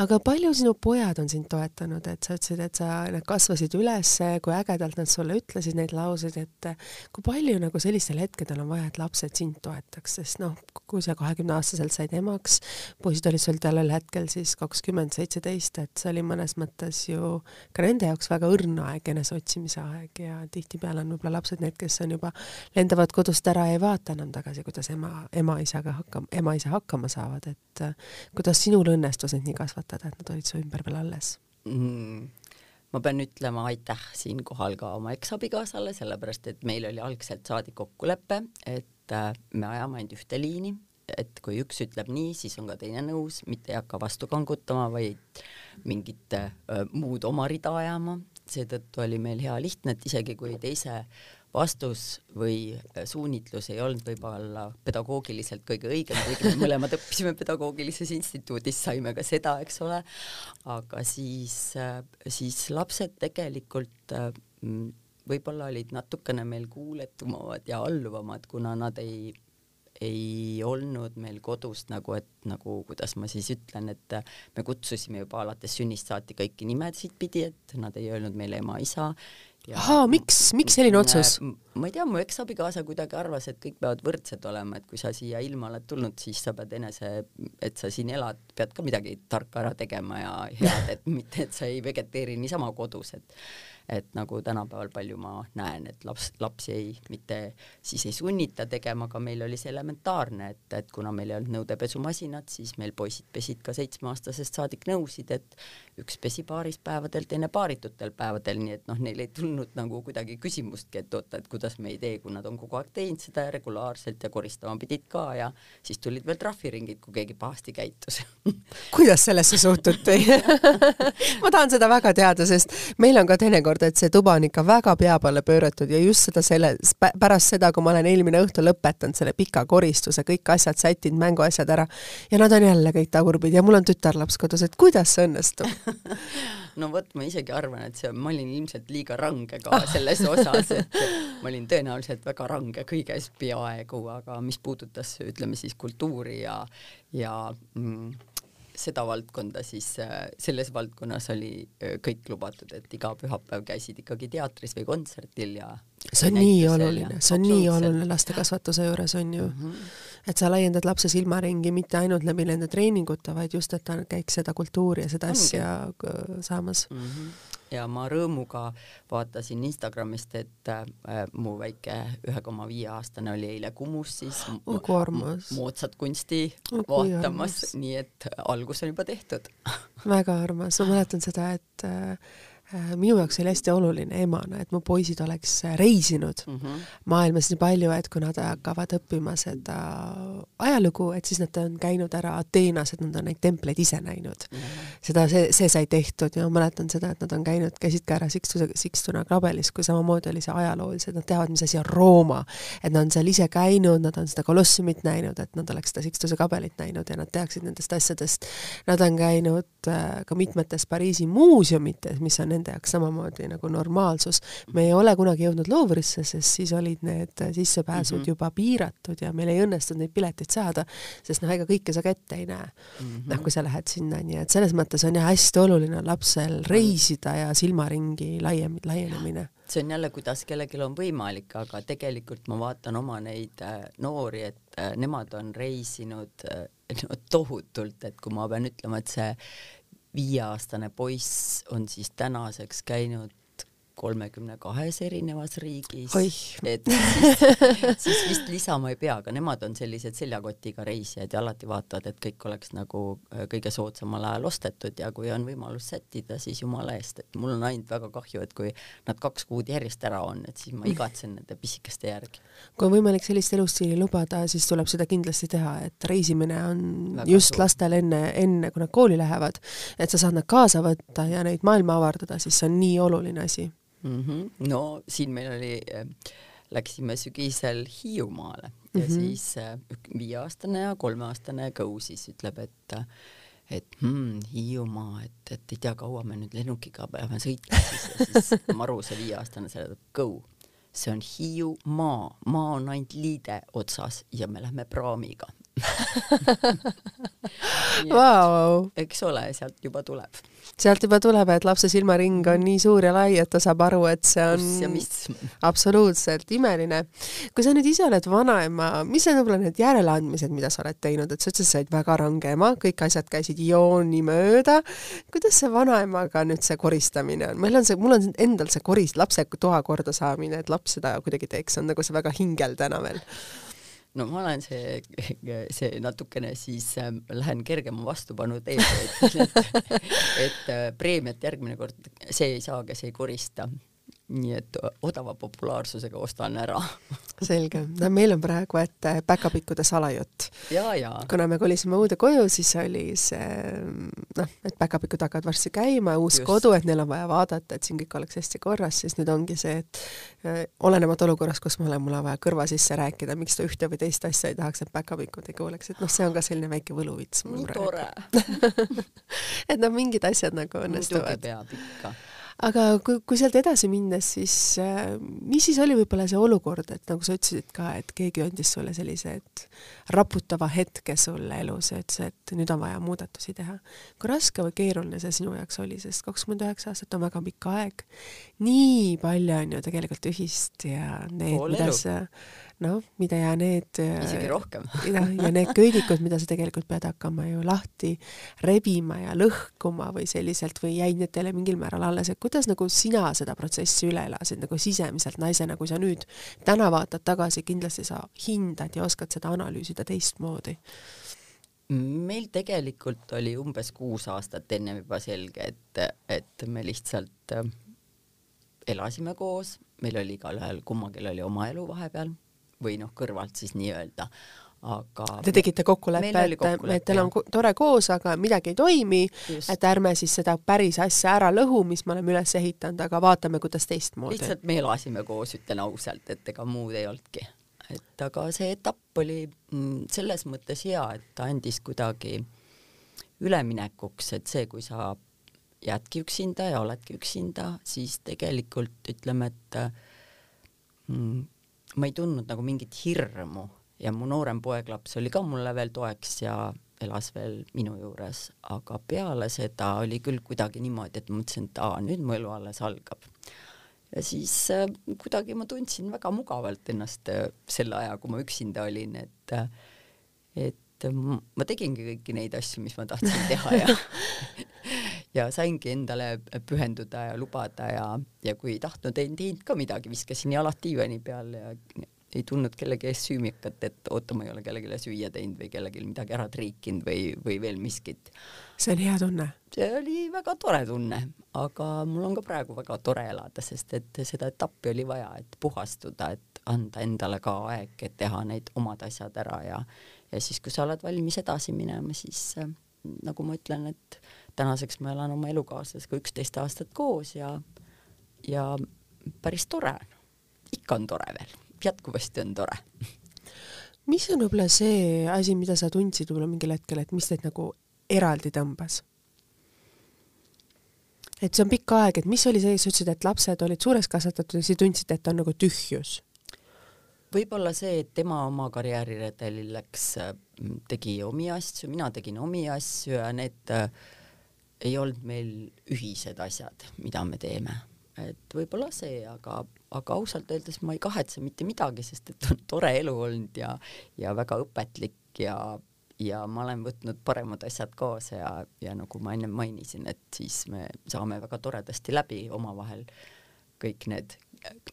aga palju sinu pojad on sind toetanud, et sa ütlesid, et sa, nad kasvasid üles, kui ägedalt nad sulle ütlesid neid lauseid, et kui palju nagu sellistel hetkedel on vaja, et lapsed sind toetaks, sest noh, kui sa kahekümneaastaselt said emaks, poisid olid sul tollel hetkel siis kakskümmend, seitseteist, et see oli mõnes mõttes ju ka nende jaoks väga õrn aeg, eneseotsimise aeg ja tihtipeale on võib-olla lapsed need, kes on juba, lendavad kodust ära ja ei vaata enam tagasi, kuidas ema, ema-isaga hakkama, ema-isa hakkama saavad, et äh, kuidas sinul õnnestus neid nii kasvatada, et nad olid su ümber veel alles mm.? ma pean ütlema aitäh siinkohal ka oma eksabikaasale, sellepärast et meil oli algselt saadik kokkulepe, et äh, me ajame ainult ühte liini, et kui üks ütleb nii, siis on ka teine nõus, mitte ei hakka vastu kangutama, vaid mingit äh, muud oma rida ajama, seetõttu oli meil hea lihtne, et isegi kui teise vastus või äh, suunitlus ei olnud võib-olla pedagoogiliselt kõige õigem, kuigi me mõlemad õppisime pedagoogilises instituudis, saime ka seda, eks ole, aga siis, äh, siis lapsed tegelikult äh, võib-olla olid natukene meil kuuletumad ja alluvamad, kuna nad ei ei olnud meil kodust nagu, et nagu, kuidas ma siis ütlen, et me kutsusime juba alates sünnist saati kõiki nimesid pidi, et nad ei öelnud meile ema-isa ahaa, miks, miks selline otsus? ma ei tea, mu eksabikaasa kuidagi arvas, et kõik peavad võrdsed olema, et kui sa siia ilma oled tulnud, siis sa pead enese, et sa siin elad, pead ka midagi tarka ära tegema ja head, et mitte, et sa ei vegeteeri niisama kodus, et et nagu tänapäeval palju ma näen, et laps, lapsi ei, mitte siis ei sunnita tegema, aga meil oli see elementaarne, et, et kuna meil ei olnud nõudepesumasinat, siis meil poisid pesid ka seitsmeaastasest saadik nõusid, et üks pesi paaris päevadel, teine paaritutel päevadel, nii et noh, neil ei tulnud nagu kuidagi küsimustki, et oota, et kuidas me ei tee, kui nad on kogu aeg teinud seda ja regulaarselt ja koristama pidid ka ja siis tulid veel trahviringid, kui keegi pahasti käitus. Kuidas sellesse suhtuti? Ma tahan seda väga teada, sest meil on ka teinekord, et see tuba on ikka väga pea peale pööratud ja just seda selle, pärast seda, kui ma olen eelmine õhtu lõpetanud selle pika koristuse, kõik asjad sättinud, mänguasjad ära ja nad on jälle kõik tagurpidi ja mul on tütarlaps kodus, et kuidas see õnnestub? no vot, ma isegi arvan, et see, ma olin ilmselt liiga range ka selles osas, et ma olin tõenäoliselt väga range kõiges peaaegu, aga mis puudutas, ütleme siis kultuuri ja, ja mm, seda valdkonda, siis äh, selles valdkonnas oli äh, kõik lubatud, et iga pühapäev käisid ikkagi teatris või kontserdil ja see on nii oluline, see on nii oluline laste kasvatuse juures on ju mm. -hmm. et sa laiendad lapse silmaringi mitte ainult läbi nende treeningute, vaid just, et ta käiks seda kultuuri ja seda Ongi. asja äh, saamas mm. -hmm. ja ma rõõmuga vaatasin Instagramist, et äh, mu väike ühe koma viie aastane oli eile Kumus siis Oh, moodsat kunsti Oh, vaatamas nii et algus on juba tehtud väga armas, ma mäletan seda, et äh, minu jaoks oli hästi oluline emana, et mu poisid oleks äh, reisinud mm. -hmm. maailmas nii palju, et kui nad hakkavad õppima seda ajalugu, et siis nad on käinud ära Ateenas, et nad on neid templeid ise näinud. seda, see, see sai tehtud ja ma mäletan seda, et nad on käinud, käisid ka ära Sixtuse, Sixtuna krabelis, kui samamoodi oli see ajaloolised, nad teavad, mis asi on Rooma. et nad on seal ise käinud, nad on seda kolossiumit näinud, et nad oleks seda Sixtuse kabelit näinud ja nad teaksid nendest asjadest. Nad on käinud äh, ka mitmetes Pariisi muuseumites, mis on nende jaoks samamoodi nagu normaalsus. me ei ole kunagi jõudnud Louvrisse, sest siis olid need sissepääsud mm. -hmm. juba piiratud ja meil ei õnnestunud neid pileteid saada, sest noh, ega kõike sa kätte ei näe mm. -hmm. noh, kui sa lähed sinna, nii et selles mõttes on jah hästi oluline lapsel reisida ja silmaringi laiem, laienemine. see on jälle, kuidas kellelgi on võimalik, aga tegelikult ma vaatan oma neid äh, noori, et äh, nemad on reisinud äh, no, tohutult, et kui ma pean ütlema, et see viieaastane poiss on siis tänaseks käinud kolmekümne kahes erinevas riigis et siis, siis vist lisama ei pea, aga nemad on sellised seljakotiga reisijad ja alati vaatavad, et kõik oleks nagu äh, kõige soodsamal ajal ostetud ja kui on võimalus sättida, siis jumala eest, et mul on ainult väga kahju, et kui nad kaks kuud järjest ära on, et siis ma igatsen nende pisikeste järgi. kui on võimalik sellist elustiili lubada, siis tuleb seda kindlasti teha, et reisimine on väga just suur. lastel enne, enne kui nad kooli lähevad, et sa saad nad kaasa võtta ja neid maailma avardada, siis see on nii oluline asi. mm. -hmm. no siin meil oli, läksime sügisel Hiiumaale ja mm. -hmm. siis äh, viieaastane ja kolmeaastane Kõu siis ütleb, et et hmm, Hiiumaa, et, et ei tea, kaua me nüüd lennukiga peame sõitma siis ja siis Maru, see viieaastane, seletab Kõu, see on Hiiumaa, maa on ainult liide otsas ja me lähme praamiga. Vau, eks ole, sealt juba tuleb. Sealt juba tuleb, et lapse silmaring on nii suur ja lai, et ta saab aru, et see on absoluutselt imeline. kui sa nüüd ise oled vanaema, mis on võib-olla need järeleandmised, mida sa oled teinud, et sa ütlesid, sa olid väga range ema, kõik asjad käisid jooni mööda. kuidas see vanaemaga nüüd see koristamine on, meil on see, mul on endal see koris, lapse toa korda saamine, et laps seda kuidagi teeks, on nagu see väga hingel täna veel. No ma olen see, see natukene siis äh, lähen kergema vastupanu teed, et, et, et äh, preemiat järgmine kord see ei saa, kes ei korista. Nii et odava populaarsusega ostan ära. selge, no meil on praegu, et päkapikkude salajutt. kuna me kolisime uude koju, siis oli see noh, et päkapikud hakkavad varsti käima, uus Just. Kodu, et neil on vaja vaadata, et siin kõik oleks hästi korras, siis nüüd ongi see, et äh, olenemata olukorrast, kus ma olen, mul on vaja kõrva sisse rääkida, miks ta ühte või teist asja ei tahaks, et päkapikud ei kuuleks, et noh, see on ka selline väike võluvits mul nii tore. et noh, mingid asjad nagu muidugi õnnestuvad. peab ikka. Aga kui, kui sealt edasi minnes, siis äh, mis siis oli võib-olla see olukord, et nagu sa ütlesid ka, et keegi andis sulle sellise, et raputava hetke sulle elus ja ütles, et nüüd on vaja muudatusi teha. kui raske või keeruline see sinu jaoks oli, sest kakskümmend üheksa aastat on väga pikk aeg. nii palju on ju tegelikult ühist ja need, mida sa noh, mida ja need isegi rohkem. ja, ja need köidikud, mida sa tegelikult pead hakkama ju lahti rebima ja lõhkuma või selliselt või jäid need teile mingil määral alles, et kuidas nagu sina seda protsessi üle elasid nagu sisemiselt naisena, kui sa nüüd täna vaatad tagasi, kindlasti sa hindad ja oskad seda analüüsida teistmoodi? meil tegelikult oli umbes kuus aastat ennem juba selge, et, et me lihtsalt äh, elasime koos, meil oli igalühel, kummalgi oli oma elu vahepeal või noh, kõrvalt siis nii-öelda, aga Te tegite kokkuleppe, et, et teil on tore koos, aga midagi ei toimi, et ärme siis seda päris asja ära lõhu, mis me oleme üles ehitanud, aga vaatame, kuidas teistmoodi. lihtsalt me elasime koos, ütlen ausalt, et ega muud ei olnudki. et aga see etapp oli mm, selles mõttes hea, et ta andis kuidagi üleminekuks, et see, kui sa jäädki üksinda ja oledki üksinda, siis tegelikult ütleme, et mm, ma ei tundnud nagu mingit hirmu ja mu noorem poeglaps oli ka mulle veel toeks ja elas veel minu juures, aga peale seda oli küll kuidagi niimoodi, et ma mõtlesin, et aa, nüüd mu elu alles algab. ja siis äh, kuidagi ma tundsin väga mugavalt ennast äh, selle aja, kui ma üksinda olin, et äh, et ma tegingi kõiki neid asju, mis ma tahtsin teha ja ja saingi endale pühenduda ja lubada ja, ja kui ei tahtnud, ei teinud ka midagi, viskasin jalad diivani peal ja ei tundnud kellegi ees süümikat, et oota, ma ei ole kellelegi süüa teinud või kellelgi midagi ära triikinud või, või veel miskit. see on hea tunne. see oli väga tore tunne, aga mul on ka praegu väga tore elada, sest et seda etappi oli vaja, et puhastuda, et anda endale ka aeg, et teha need omad asjad ära ja ja siis, kui sa oled valmis edasi minema, siis nagu ma ütlen, et tänaseks ma elan oma elukaaslasega üksteist aastat koos ja, ja päris tore on. ikka on tore veel, jätkuvasti on tore. mis on võib-olla see asi, mida sa tundsid võib-olla mingil hetkel, et mis teid nagu eraldi tõmbas? et see on pikk aeg, et mis oli see, sa ütlesid, et lapsed olid suureks kasvatatud ja sa tundsid, et on nagu tühjus võib-olla see, et tema oma karjääriredelil läks, tegi omi asju, mina tegin omi asju ja need äh, ei olnud meil ühised asjad, mida me teeme. et võib-olla see, aga, aga ausalt öeldes ma ei kahetse mitte midagi, sest et on tore elu olnud ja, ja väga õpetlik ja, ja ma olen võtnud paremad asjad kaasa ja, ja nagu ma ennem mainisin, et siis me saame väga toredasti läbi omavahel kõik need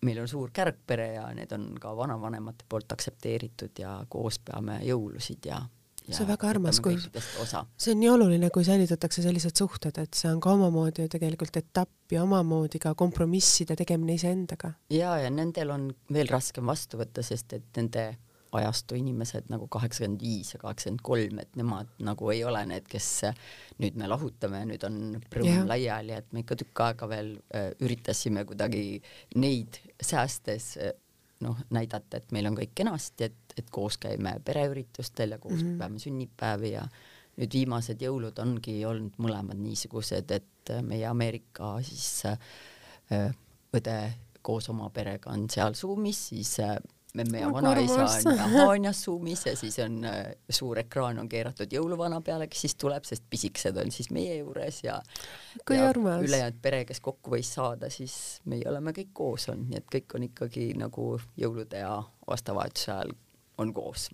meil on suur kärgpere ja need on ka vanavanemate poolt aktsepteeritud ja koos peame jõulusid ja see on väga armas, kui see on nii oluline, kui säilitatakse sellised suhted, et see on ka omamoodi ju tegelikult etapp ja omamoodi ka kompromisside tegemine iseendaga. ja, ja nendel on veel raskem vastu võtta, sest et nende ajastu inimesed nagu kaheksakümmend viis ja kaheksakümmend kolm, et nemad nagu ei ole need, kes nüüd me lahutame, nüüd on prõmm yeah. laiali, et me ikka tükk aega veel äh, üritasime kuidagi neid säästes äh, noh, näidata, et meil on kõik kenasti, et, et koos käime pereüritustel ja koos mm -hmm. peame sünnipäevi ja nüüd viimased jõulud ongi olnud mõlemad niisugused, et äh, meie Ameerika siis äh, õde koos oma perega on seal Zoomis, siis äh, ja vanaisa on Haanjas Zoomis ja siis on äh, suur ekraan on keeratud jõuluvana peale, kes siis tuleb, sest pisikesed on siis meie juures ja, ja ülejäänud pere, kes kokku võis saada, siis meie oleme kõik koos olnud, nii et kõik on ikkagi nagu jõulude ja aastavahetuse ajal on koos.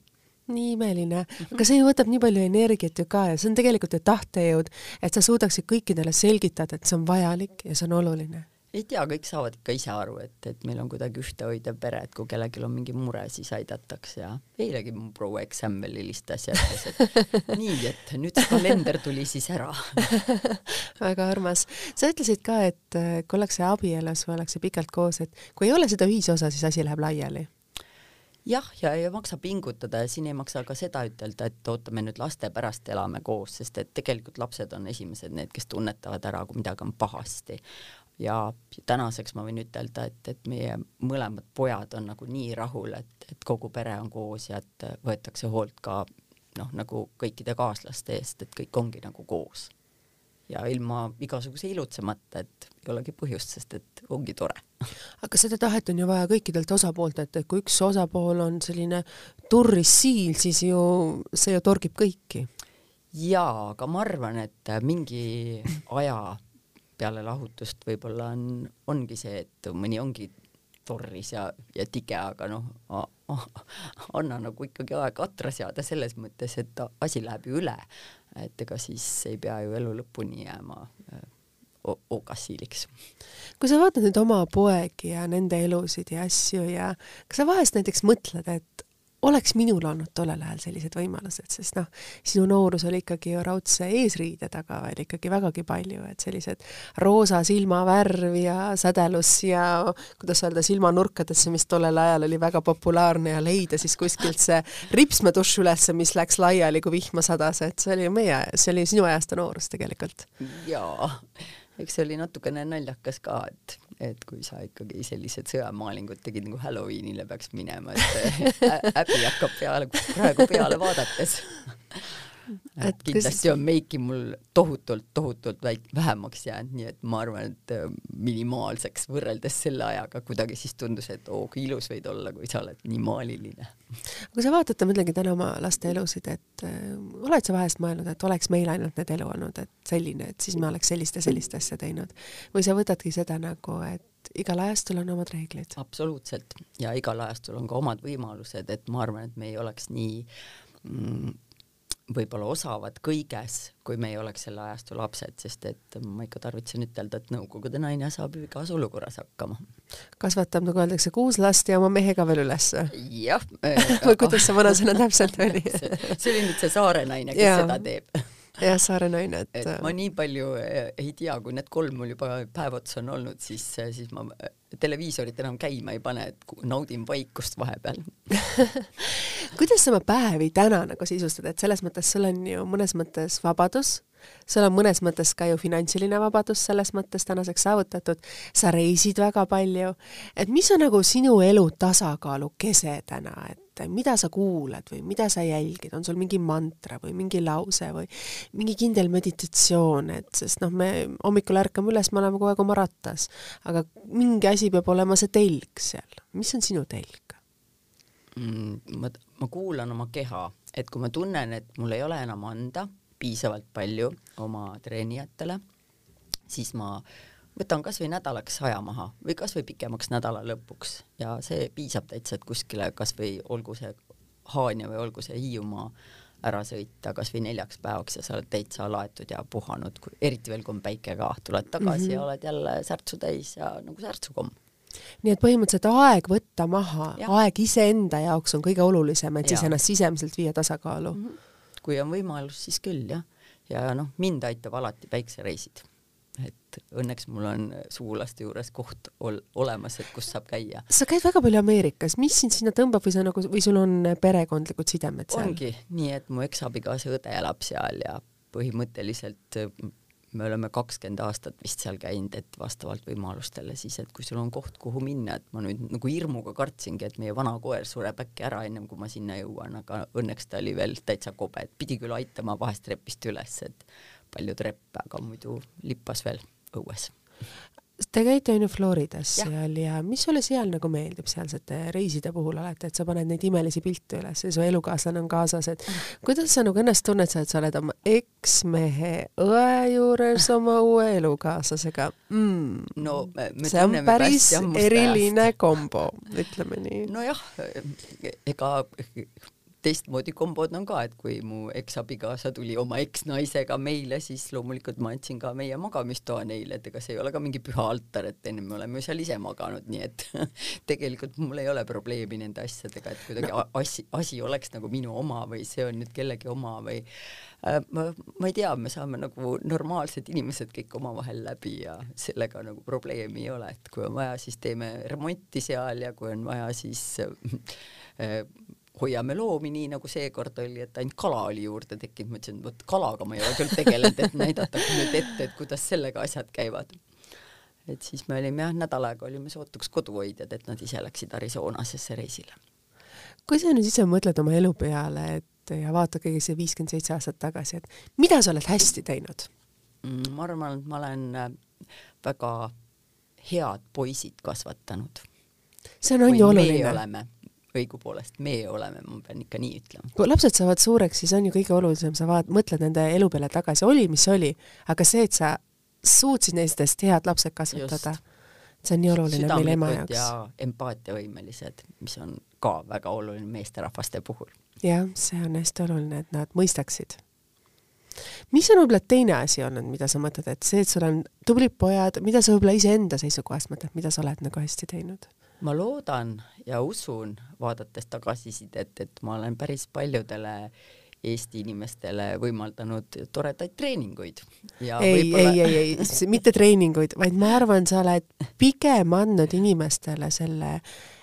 Nii imeline, aga see ju võtab nii palju energiat ju ka ja see on tegelikult ju tahtejõud, et sa suudaksid kõikidele selgitada, et see on vajalik ja see on oluline ei tea, kõik saavad ikka ise aru, et, et meil on kuidagi ühtehoidev pere, et kui kellelgi on mingi mure, siis aidatakse ja eilegi mu proua eksam veel helistas ja ütles, et nii, et nüüd see kalender tuli siis ära. Väga armas. sa ütlesid ka, et äh, kui ollakse abielus või ollakse pikalt koos, et kui ei ole seda ühisosa, siis asi läheb laiali. Jah, ja ei maksa pingutada ja siin ei maksa ka seda ütelda, et ootame nüüd laste pärast elame koos, sest et tegelikult lapsed on esimesed need, kes tunnetavad ära, kui midagi on pahasti ja tänaseks ma võin ütelda, et, et meie mõlemad pojad on nagu nii rahul, et, et kogu pere on koos ja et võetakse hoolt ka noh, nagu kõikide kaaslaste eest, et kõik ongi nagu koos. ja ilma igasuguse ilutsemata, et ei olegi põhjust, sest et ongi tore. aga seda tahet on ju vaja kõikidelt osapooltelt, et kui üks osapool on selline turris siil, siis ju see ju torgib kõiki. jaa, aga ma arvan, et mingi aja peale lahutust võib-olla on, ongi see, et mõni ongi torris ja, ja tige, aga noh, anna nagu ikkagi aega atra seada selles mõttes, et asi läheb ju üle. et ega siis ei pea ju elu lõpuni jääma okassiiliks. kui sa vaatad nüüd oma poegi ja nende elusid ja asju ja kas sa vahest näiteks mõtled, et oleks minul olnud tollel ajal sellised võimalused, sest noh, sinu noorus oli ikkagi ju raudse eesriide taga veel ikkagi vägagi palju, et sellised roosa silmavärv ja sädelus ja kuidas öelda, silmanurkadesse, mis tollel ajal oli väga populaarne ja leida siis kuskilt see ripsmetušš üles, mis läks laiali, kui vihma sadas, et see oli meie, see oli sinu ajastu noorus tegelikult. jaa eks see oli natukene naljakas ka, et, et kui sa ikkagi sellised sõjamaalingud tegid nagu Halloweenile peaks minema, et häbi hakkab peale, praegu peale vaadates et kindlasti on meiki mul tohutult, tohutult väik-, vähemaks jäänud, nii et ma arvan, et äh, minimaalseks võrreldes selle ajaga kuidagi siis tundus, et oo, kui ilus võid olla, kui sa oled nii maaliline. kui sa vaatad muidugi täna oma laste elusid, et äh, oled sa vahest mõelnud, et oleks meil ainult need elu olnud, et selline, et siis me oleks sellist ja sellist asja teinud või sa võtadki seda nagu, et igal ajastul on omad reeglid? absoluutselt ja igal ajastul on ka omad võimalused, et ma arvan, et me ei oleks nii mm, võib-olla osavad kõiges, kui me ei oleks selle ajastu lapsed, sest et ma ikka tarvitasin ütelda, et nõukogude naine saab ju igas olukorras hakkama. kasvatab, nagu öeldakse, kuus last ja oma mehega veel üles. jah või kuidas see vanasõna täpselt oli see oli nüüd see saare naine, kes ja. seda teeb jah, Saare naine, et et ma nii palju eh, ei tea, kui need kolm mul juba päev otsa on olnud, siis, eh, siis ma televiisorit enam käima ei pane, et naudin vaikust vahepeal. Kuidas sa oma päevi täna nagu sisustad, et selles mõttes sul on ju mõnes mõttes vabadus, sul on mõnes mõttes ka ju finantsiline vabadus selles mõttes tänaseks saavutatud, sa reisid väga palju, et mis on nagu sinu elu tasakaalu kese täna, et mida sa kuulad või mida sa jälgid, on sul mingi mantra või mingi lause või mingi kindel meditatsioon, et sest noh, me hommikul ärkame üles, me oleme kogu aeg oma rattas, aga mingi asi peab olema see telg seal, mis on sinu telg mm,? ma, ma kuulan oma keha, et kui ma tunnen, et mul ei ole enam anda piisavalt palju oma treenijatele, siis ma võtan kasvõi nädalaks aja maha või kasvõi pikemaks nädala lõpuks ja see piisab täitsa, et kuskile kasvõi olgu see Haanja või olgu see Hiiumaa ära sõita kasvõi neljaks päevaks ja sa oled täitsa laetud ja puhanud, eriti veel, kui on päike ka, tuled tagasi mm -hmm. ja oled jälle särtsu täis ja nagu särtsukomm nii et põhimõtteliselt aeg võtta maha, aeg iseenda jaoks on kõige olulisem, et ja. siis ennast sisemiselt viia tasakaalu mm. -hmm kui on võimalus, siis küll jah. ja noh, mind aitab alati päiksereisid. et õnneks mul on sugulaste juures koht ol olemas, et kus saab käia. sa käid väga palju Ameerikas, mis sind sinna tõmbab või sa nagu, või sul on perekondlikud sidemed seal? ongi nii, et mu eksabikaasa õde elab seal ja põhimõtteliselt me oleme kakskümmend aastat vist seal käinud, et vastavalt võimalustele siis, et kui sul on koht, kuhu minna, et ma nüüd nagu hirmuga kartsingi, et meie vana koer sureb äkki ära ennem kui ma sinna jõuan, aga õnneks ta oli veel täitsa kobe, et pidi küll aitama vahest trepist üles, et palju treppe, aga muidu lippas veel õues Te käite on ju Floridas ja. seal ja mis sulle seal nagu meeldib sealsete reiside puhul alati, et sa paned neid imelisi pilte üles ja su elukaaslane on kaasas, et kuidas sa nagu ennast tunned sa, et sa oled oma eksmehe õe juures oma uue elukaaslasega mm.? no me, me see on päris eriline kombo, ütleme nii. nojah, ega teistmoodi kombod on ka, et kui mu eksabikaasa tuli oma eksnaisega meile, siis loomulikult ma andsin ka meie magamistoa neile, et ega see ei ole ka mingi püha altar, et ennem me oleme ju seal ise maganud, nii et tegelikult mul ei ole probleemi nende asjadega, et kuidagi no. asi, asi oleks nagu minu oma või see on nüüd kellegi oma või äh, ma, ma ei tea, me saame nagu normaalsed inimesed kõik omavahel läbi ja sellega nagu probleemi ei ole, et kui on vaja, siis teeme remonti seal ja kui on vaja, siis äh, hoiame loomi, nii nagu seekord oli, et ainult kala oli juurde tekkinud, ma ütlesin, vot kalaga ma ei ole küll tegelenud, et näidata nüüd ette, et kuidas sellega asjad käivad. et siis me olime jah, nädal aega olime sootuks koduhoidjad, et nad ise läksid Arizonasesse reisile. kui sa nüüd ise mõtled oma elu peale, et ja vaatad kõige see viiskümmend seitse aastat tagasi, et mida sa oled hästi teinud Mm, ma arvan, et ma olen äh, väga head poisid kasvatanud. see on, on ju oluline. Õigupoolest meie oleme, ma pean ikka nii ütlema. kui lapsed saavad suureks, siis on ju kõige olulisem, sa vaat-, mõtled nende elu peale tagasi, oli, mis oli, aga see, et sa suutsid nendest head lapsed kasvatada, see on nii oluline meile ema jaoks. ja empaatiavõimelised, mis on ka väga oluline meesterahvaste puhul. jah, see on hästi oluline, et nad mõistaksid mis on võib-olla teine asi olnud, mida sa mõtled, et see, et sul on tublid pojad, mida sa võib-olla iseenda seisukohast mõtled, mida sa oled nagu hästi teinud? Ma loodan ja usun, vaadates tagasisidet, et ma olen päris paljudele Eesti inimestele võimaldanud toredaid treeninguid. ei ei, ei, ei, mitte treeninguid, vaid ma arvan, sa oled pigem andnud inimestele selle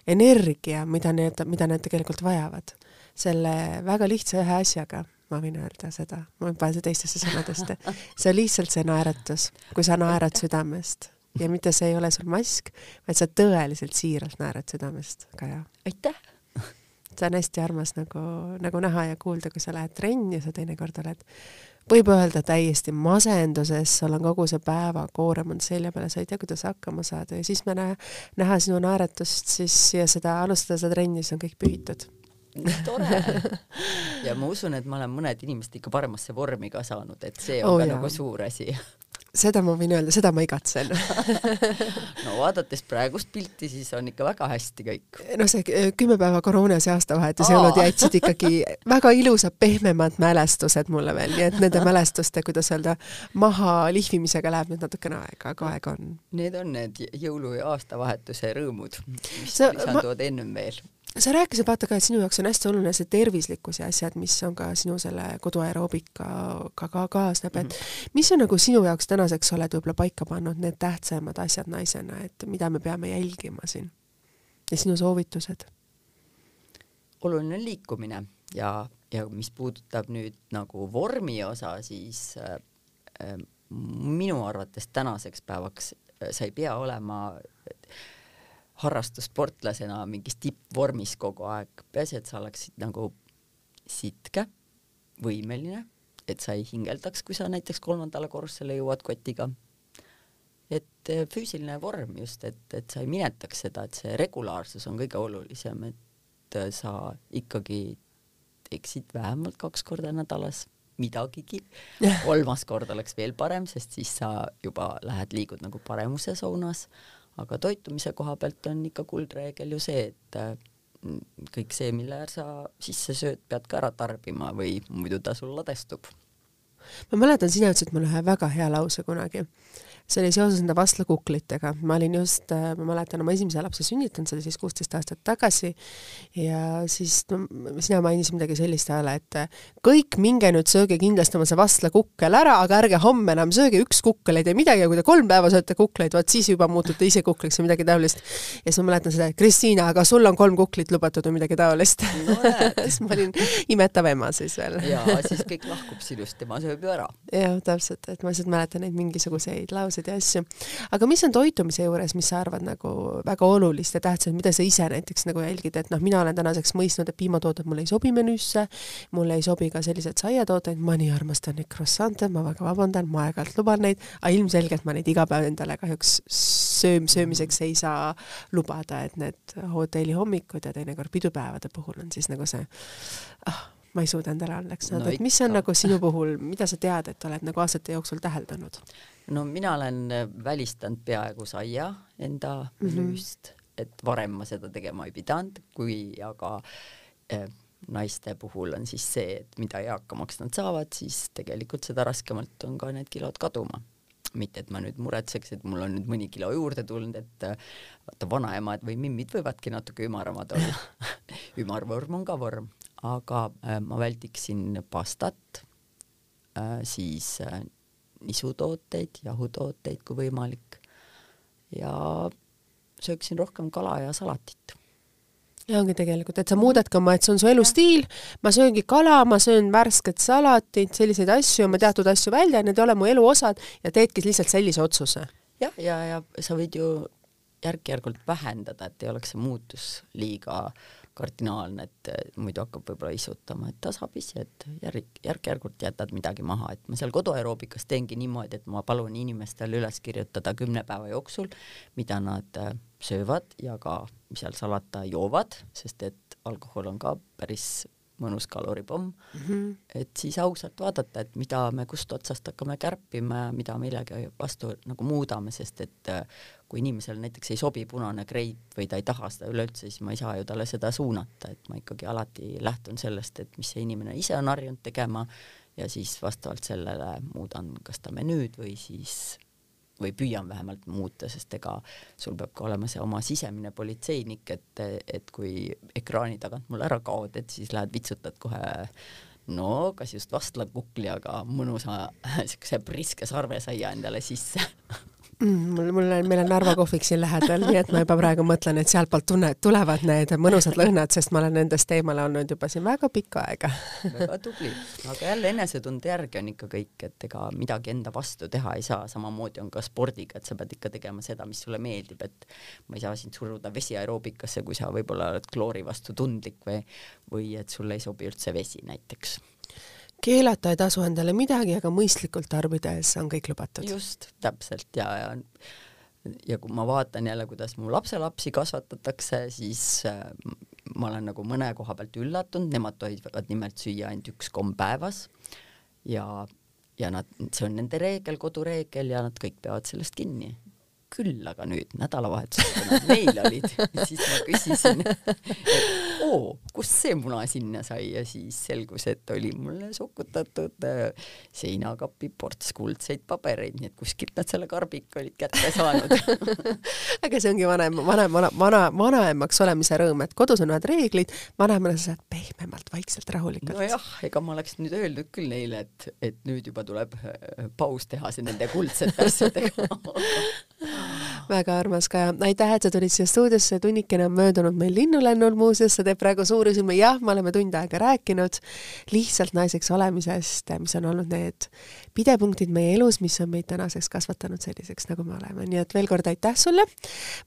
energia, mida need, mida nad tegelikult vajavad. selle väga lihtsa ühe asjaga ma võin öelda seda, ma ei pane teistesse sõnadesse. see on lihtsalt see naeratus, kui sa naerad südamest ja mitte see ei ole sul mask, vaid sa tõeliselt siiralt naerad südamest, Kaja. aitäh! see on hästi armas nagu, nagu näha ja kuulda, kui sa lähed trenni ja sa teinekord oled, võib öelda täiesti masenduses, sul on kogu see päevakoorem on selja peal ja sa ei tea, kuidas hakkama saada ja siis me näe, näha sinu naeratust siis ja seda alustada seda trenni, siis on kõik pühitud tore. ja ma usun, et ma olen mõned inimesed ikka paremasse vormi ka saanud, et see on oh, ka jah. nagu suur asi seda ma võin öelda, seda ma igatsen no vaadates praegust pilti, siis on ikka väga hästi kõik. no see äh, kümme päeva koroonas ja aastavahetuse jõulud jätsid ikkagi väga ilusad pehmemad mälestused mulle veel, nii et nende mälestuste, kuidas öelda, maha lihvimisega läheb nüüd natukene aega, aga aega on. Need on need jõulu ja aastavahetuse rõõmud, mis sa, lisanduvad ma... ennem veel sa rääkisid vaata ka, et sinu jaoks on hästi oluline see tervislikkus ja asjad, mis on ka sinu selle koduaeroobikaga ka, ka kaasneb, et -hmm. mis on nagu sinu jaoks tänaseks oled võib-olla paika pannud need tähtsamad asjad naisena, et mida me peame jälgima siin ja sinu soovitused? oluline on liikumine ja, ja mis puudutab nüüd nagu vormi osa, siis äh, äh minu arvates tänaseks päevaks äh, sa ei pea olema äh, harrastussportlasena mingis tippvormis kogu aeg, peaasi, et sa oleksid nagu sitke, võimeline, et sa ei hingeldaks, kui sa näiteks kolmandale korrusele jõuad kotiga. et eh, füüsiline vorm just, et, et sa ei minetaks seda, et see regulaarsus on kõige olulisem, et eh, sa ikkagi teeksid vähemalt kaks korda nädalas midagigi. kolmas kord oleks veel parem, sest siis sa juba lähed, liigud nagu paremuse suunas aga toitumise koha pealt on ikka kuldreegel ju see, et mm, kõik see, mille sa sisse sööd, pead ka ära tarbima või muidu ta sul ladestub. Ma mäletan, sina ütlesid mulle ühe väga hea lause kunagi see oli seoses nende vastlakuklitega, ma olin just, äh, ma mäletan oma esimese lapse sünnitanud, see oli siis kuusteist aastat tagasi ja siis no, sina mainisid midagi sellist hääle, et äh, kõik minge nüüd sööge kindlasti oma see vastlakukkel ära, aga ärge homme enam sööge, üks kukkel ei tee midagi ja kui te kolm päeva sööte kukleid, vot siis juba muutute ise kukliks või midagi taolist. ja siis ma mäletan seda, et Kristiina, aga sul on kolm kuklit lubatud või midagi taolist no,. siis ma olin imetav ema siis veel. ja siis kõik lahkub sinust, tema sööb ju ära. jah, täpselt, et ma lihtsalt mäletan neid mingisuguseid lauseid ja asju. aga mis on toitumise juures, mis sa arvad nagu väga olulist ja tähtsat, mida sa ise näiteks nagu jälgid, et noh, mina olen tänaseks mõistnud, et piimatooted mulle ei sobi menüüsse, mulle ei sobi ka sellised saiatooted, ma nii armastan neid croissant'e, ma väga vabandan, ma aeg-ajalt luban neid, aga ilmselgelt ma neid iga päev endale kahjuks sööm, söömiseks ei saa lubada, et need hotelli hommikud ja teinekord pidupäevade puhul on siis nagu see ah, ma ei suuda endale andeks saada no,, et mis on nagu sinu puhul, mida sa tead, et oled nagu aastate jooksul täheldanud? no mina olen äh, välistanud peaaegu saia enda mhm. menüüst mm, -hmm. et varem ma seda tegema ei pidanud, kui aga äh, naiste puhul on siis see, et mida eakamaks nad saavad, siis tegelikult seda raskemalt on ka need kilod kaduma. mitte, et ma nüüd muretseks, et mul on nüüd mõni kilo juurde tulnud, et äh, vaata, vanaemad või mimmid võivadki natuke ümaramad olla ümarvorm on ka vorm, aga äh, ma väldiksin pastat äh,, siis äh, nisutooteid, jahutooteid, kui võimalik. ja sööksin rohkem kala ja salatit ja ongi tegelikult, et sa muudadki oma, et see on su elustiil, ma sööngi kala, ma söön värsket salatit, selliseid asju, ma teatud asju välja, need ei ole mu elu osad ja teedki lihtsalt sellise otsuse. jah, ja, ja, ja sa võid ju järk-järgult vähendada, et ei oleks see muutus liiga kardinaalne, et äh, muidu hakkab võib-olla isutama, et tasapisi, et järg, järk-järgult jätad midagi maha, et ma seal koduaeroobikas teengi niimoodi, et ma palun inimestel üles kirjutada kümne päeva jooksul, mida nad äh, söövad ja ka, mis seal salata, joovad, sest et alkohol on ka päris mõnus kaloripomm mm, -hmm. et siis ausalt vaadata, et mida me kust otsast hakkame kärpima ja mida millegi vastu nagu muudame, sest et äh, kui inimesel näiteks ei sobi punane kreit või ta ei taha seda üleüldse, siis ma ei saa ju talle seda suunata, et ma ikkagi alati lähtun sellest, et mis see inimene ise on harjunud tegema ja siis vastavalt sellele muudan kas ta menüüd või siis või püüan vähemalt muuta, sest ega sul peab ka olema see oma sisemine politseinik, et, et kui ekraani tagant mul ära kaod, et siis lähed vitsutad kohe no kas just vastlakukli, aga mõnusa siukse priske sarvesaia endale sisse. mul, mul on, meil on Narva kohvik siin lähedal, nii et ma juba praegu mõtlen, et sealtpoolt tunne, tulevad need mõnusad lõhnad, sest ma olen nendest eemale olnud juba siin väga pikka aega. Väga tubli, aga jälle enesetunde järgi on ikka kõik, et ega midagi enda vastu teha ei saa, samamoodi on ka spordiga, et sa pead ikka tegema seda, mis sulle meeldib, et ma ei saa sind suruda vesiaeroobikasse, kui sa võib-olla oled kloori vastu tundlik või, või et sulle ei sobi üldse vesi näiteks keelata ei tasu endale midagi, aga mõistlikult tarbides on kõik lubatud. just, täpselt ja, ja ja kui ma vaatan jälle, kuidas mu lapselapsi kasvatatakse, siis äh, ma olen nagu mõne koha pealt üllatunud, nemad tohivad nimelt süüa ainult üks komm päevas ja, ja nad, see on nende reegel, kodureegel ja nad kõik peavad sellest kinni küll aga nüüd nädalavahetusel, kui nad meil olid, siis ma küsisin, et oo, kust see muna sinna sai? Ja siis selgus, et oli mulle sokutatud äh, seinakappi ports kuldseid pabereid, nii et kuskilt nad selle karbika olid kätte saanud. Aga see ongi vanem, vanem, vana, vana, vanaemaks olemise rõõm, et kodus on ühed reeglid, vanemana sa saad pehmemalt, vaikselt, rahulikult. nojah, ega ma oleks nüüd öelnud küll neile, et, et nüüd juba tuleb äh, paus teha see nende kuldsete asjadega väga armas Kaja, aitäh, et sa tulid siia stuudiosse, tunnikene on möödunud meil linnulennul muuseas, sa teed praegu suuri silmi, jah, me oleme tund aega rääkinud lihtsalt naiseks olemisest, mis on olnud need pidepunktid meie elus, mis on meid tänaseks kasvatanud selliseks, nagu me oleme, nii et veel kord aitäh sulle.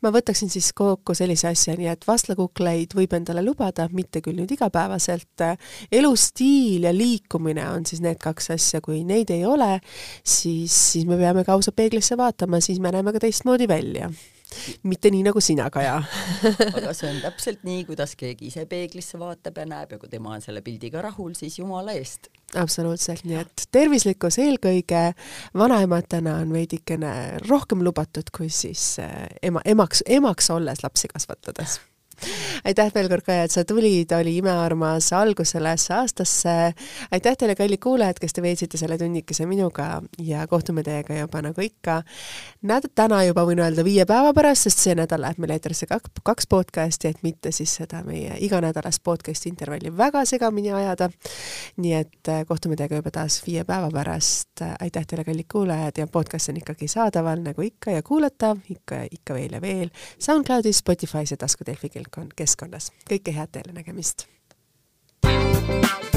ma võtaksin siis kokku sellise asja, nii et vastlakukleid võib endale lubada, mitte küll nüüd igapäevaselt. elustiil ja liikumine on siis need kaks asja, kui neid ei ole, siis, siis me peame ka ausalt peeglisse vaatama, siis me näeme ka teistmoodi välja mitte nii nagu sina, Kaja. Aga see on täpselt nii, kuidas keegi ise peeglisse vaatab ja näeb ja kui tema on selle pildiga rahul, siis jumala eest. absoluutselt, nii et tervislikkus eelkõige. Vanaematena on veidikene rohkem lubatud kui siis eh, ema, emaks, emaks olles lapsi kasvatades aitäh veel kord, Kaja, et sa tulid, oli imearmas algus sellesse aastasse. aitäh teile, kallid kuulajad, kes te veetsite selle tunnikese minuga ja kohtume teiega juba nagu ikka. näed, täna juba võin öelda viie päeva pärast, sest see nädal läheb meil eetrisse kaks, kaks podcasti, et mitte siis seda meie iganädalast podcasti intervalli väga segamini ajada. nii et äh, kohtume teiega juba taas viie päeva pärast. aitäh teile, kallid kuulajad ja podcast on ikkagi saadaval nagu ikka ja kuulatav ikka, ikka veel ja veel SoundCloudis, Spotify's ja taskutelfikil keskkonnas. kõike head teile, nägemist! thank you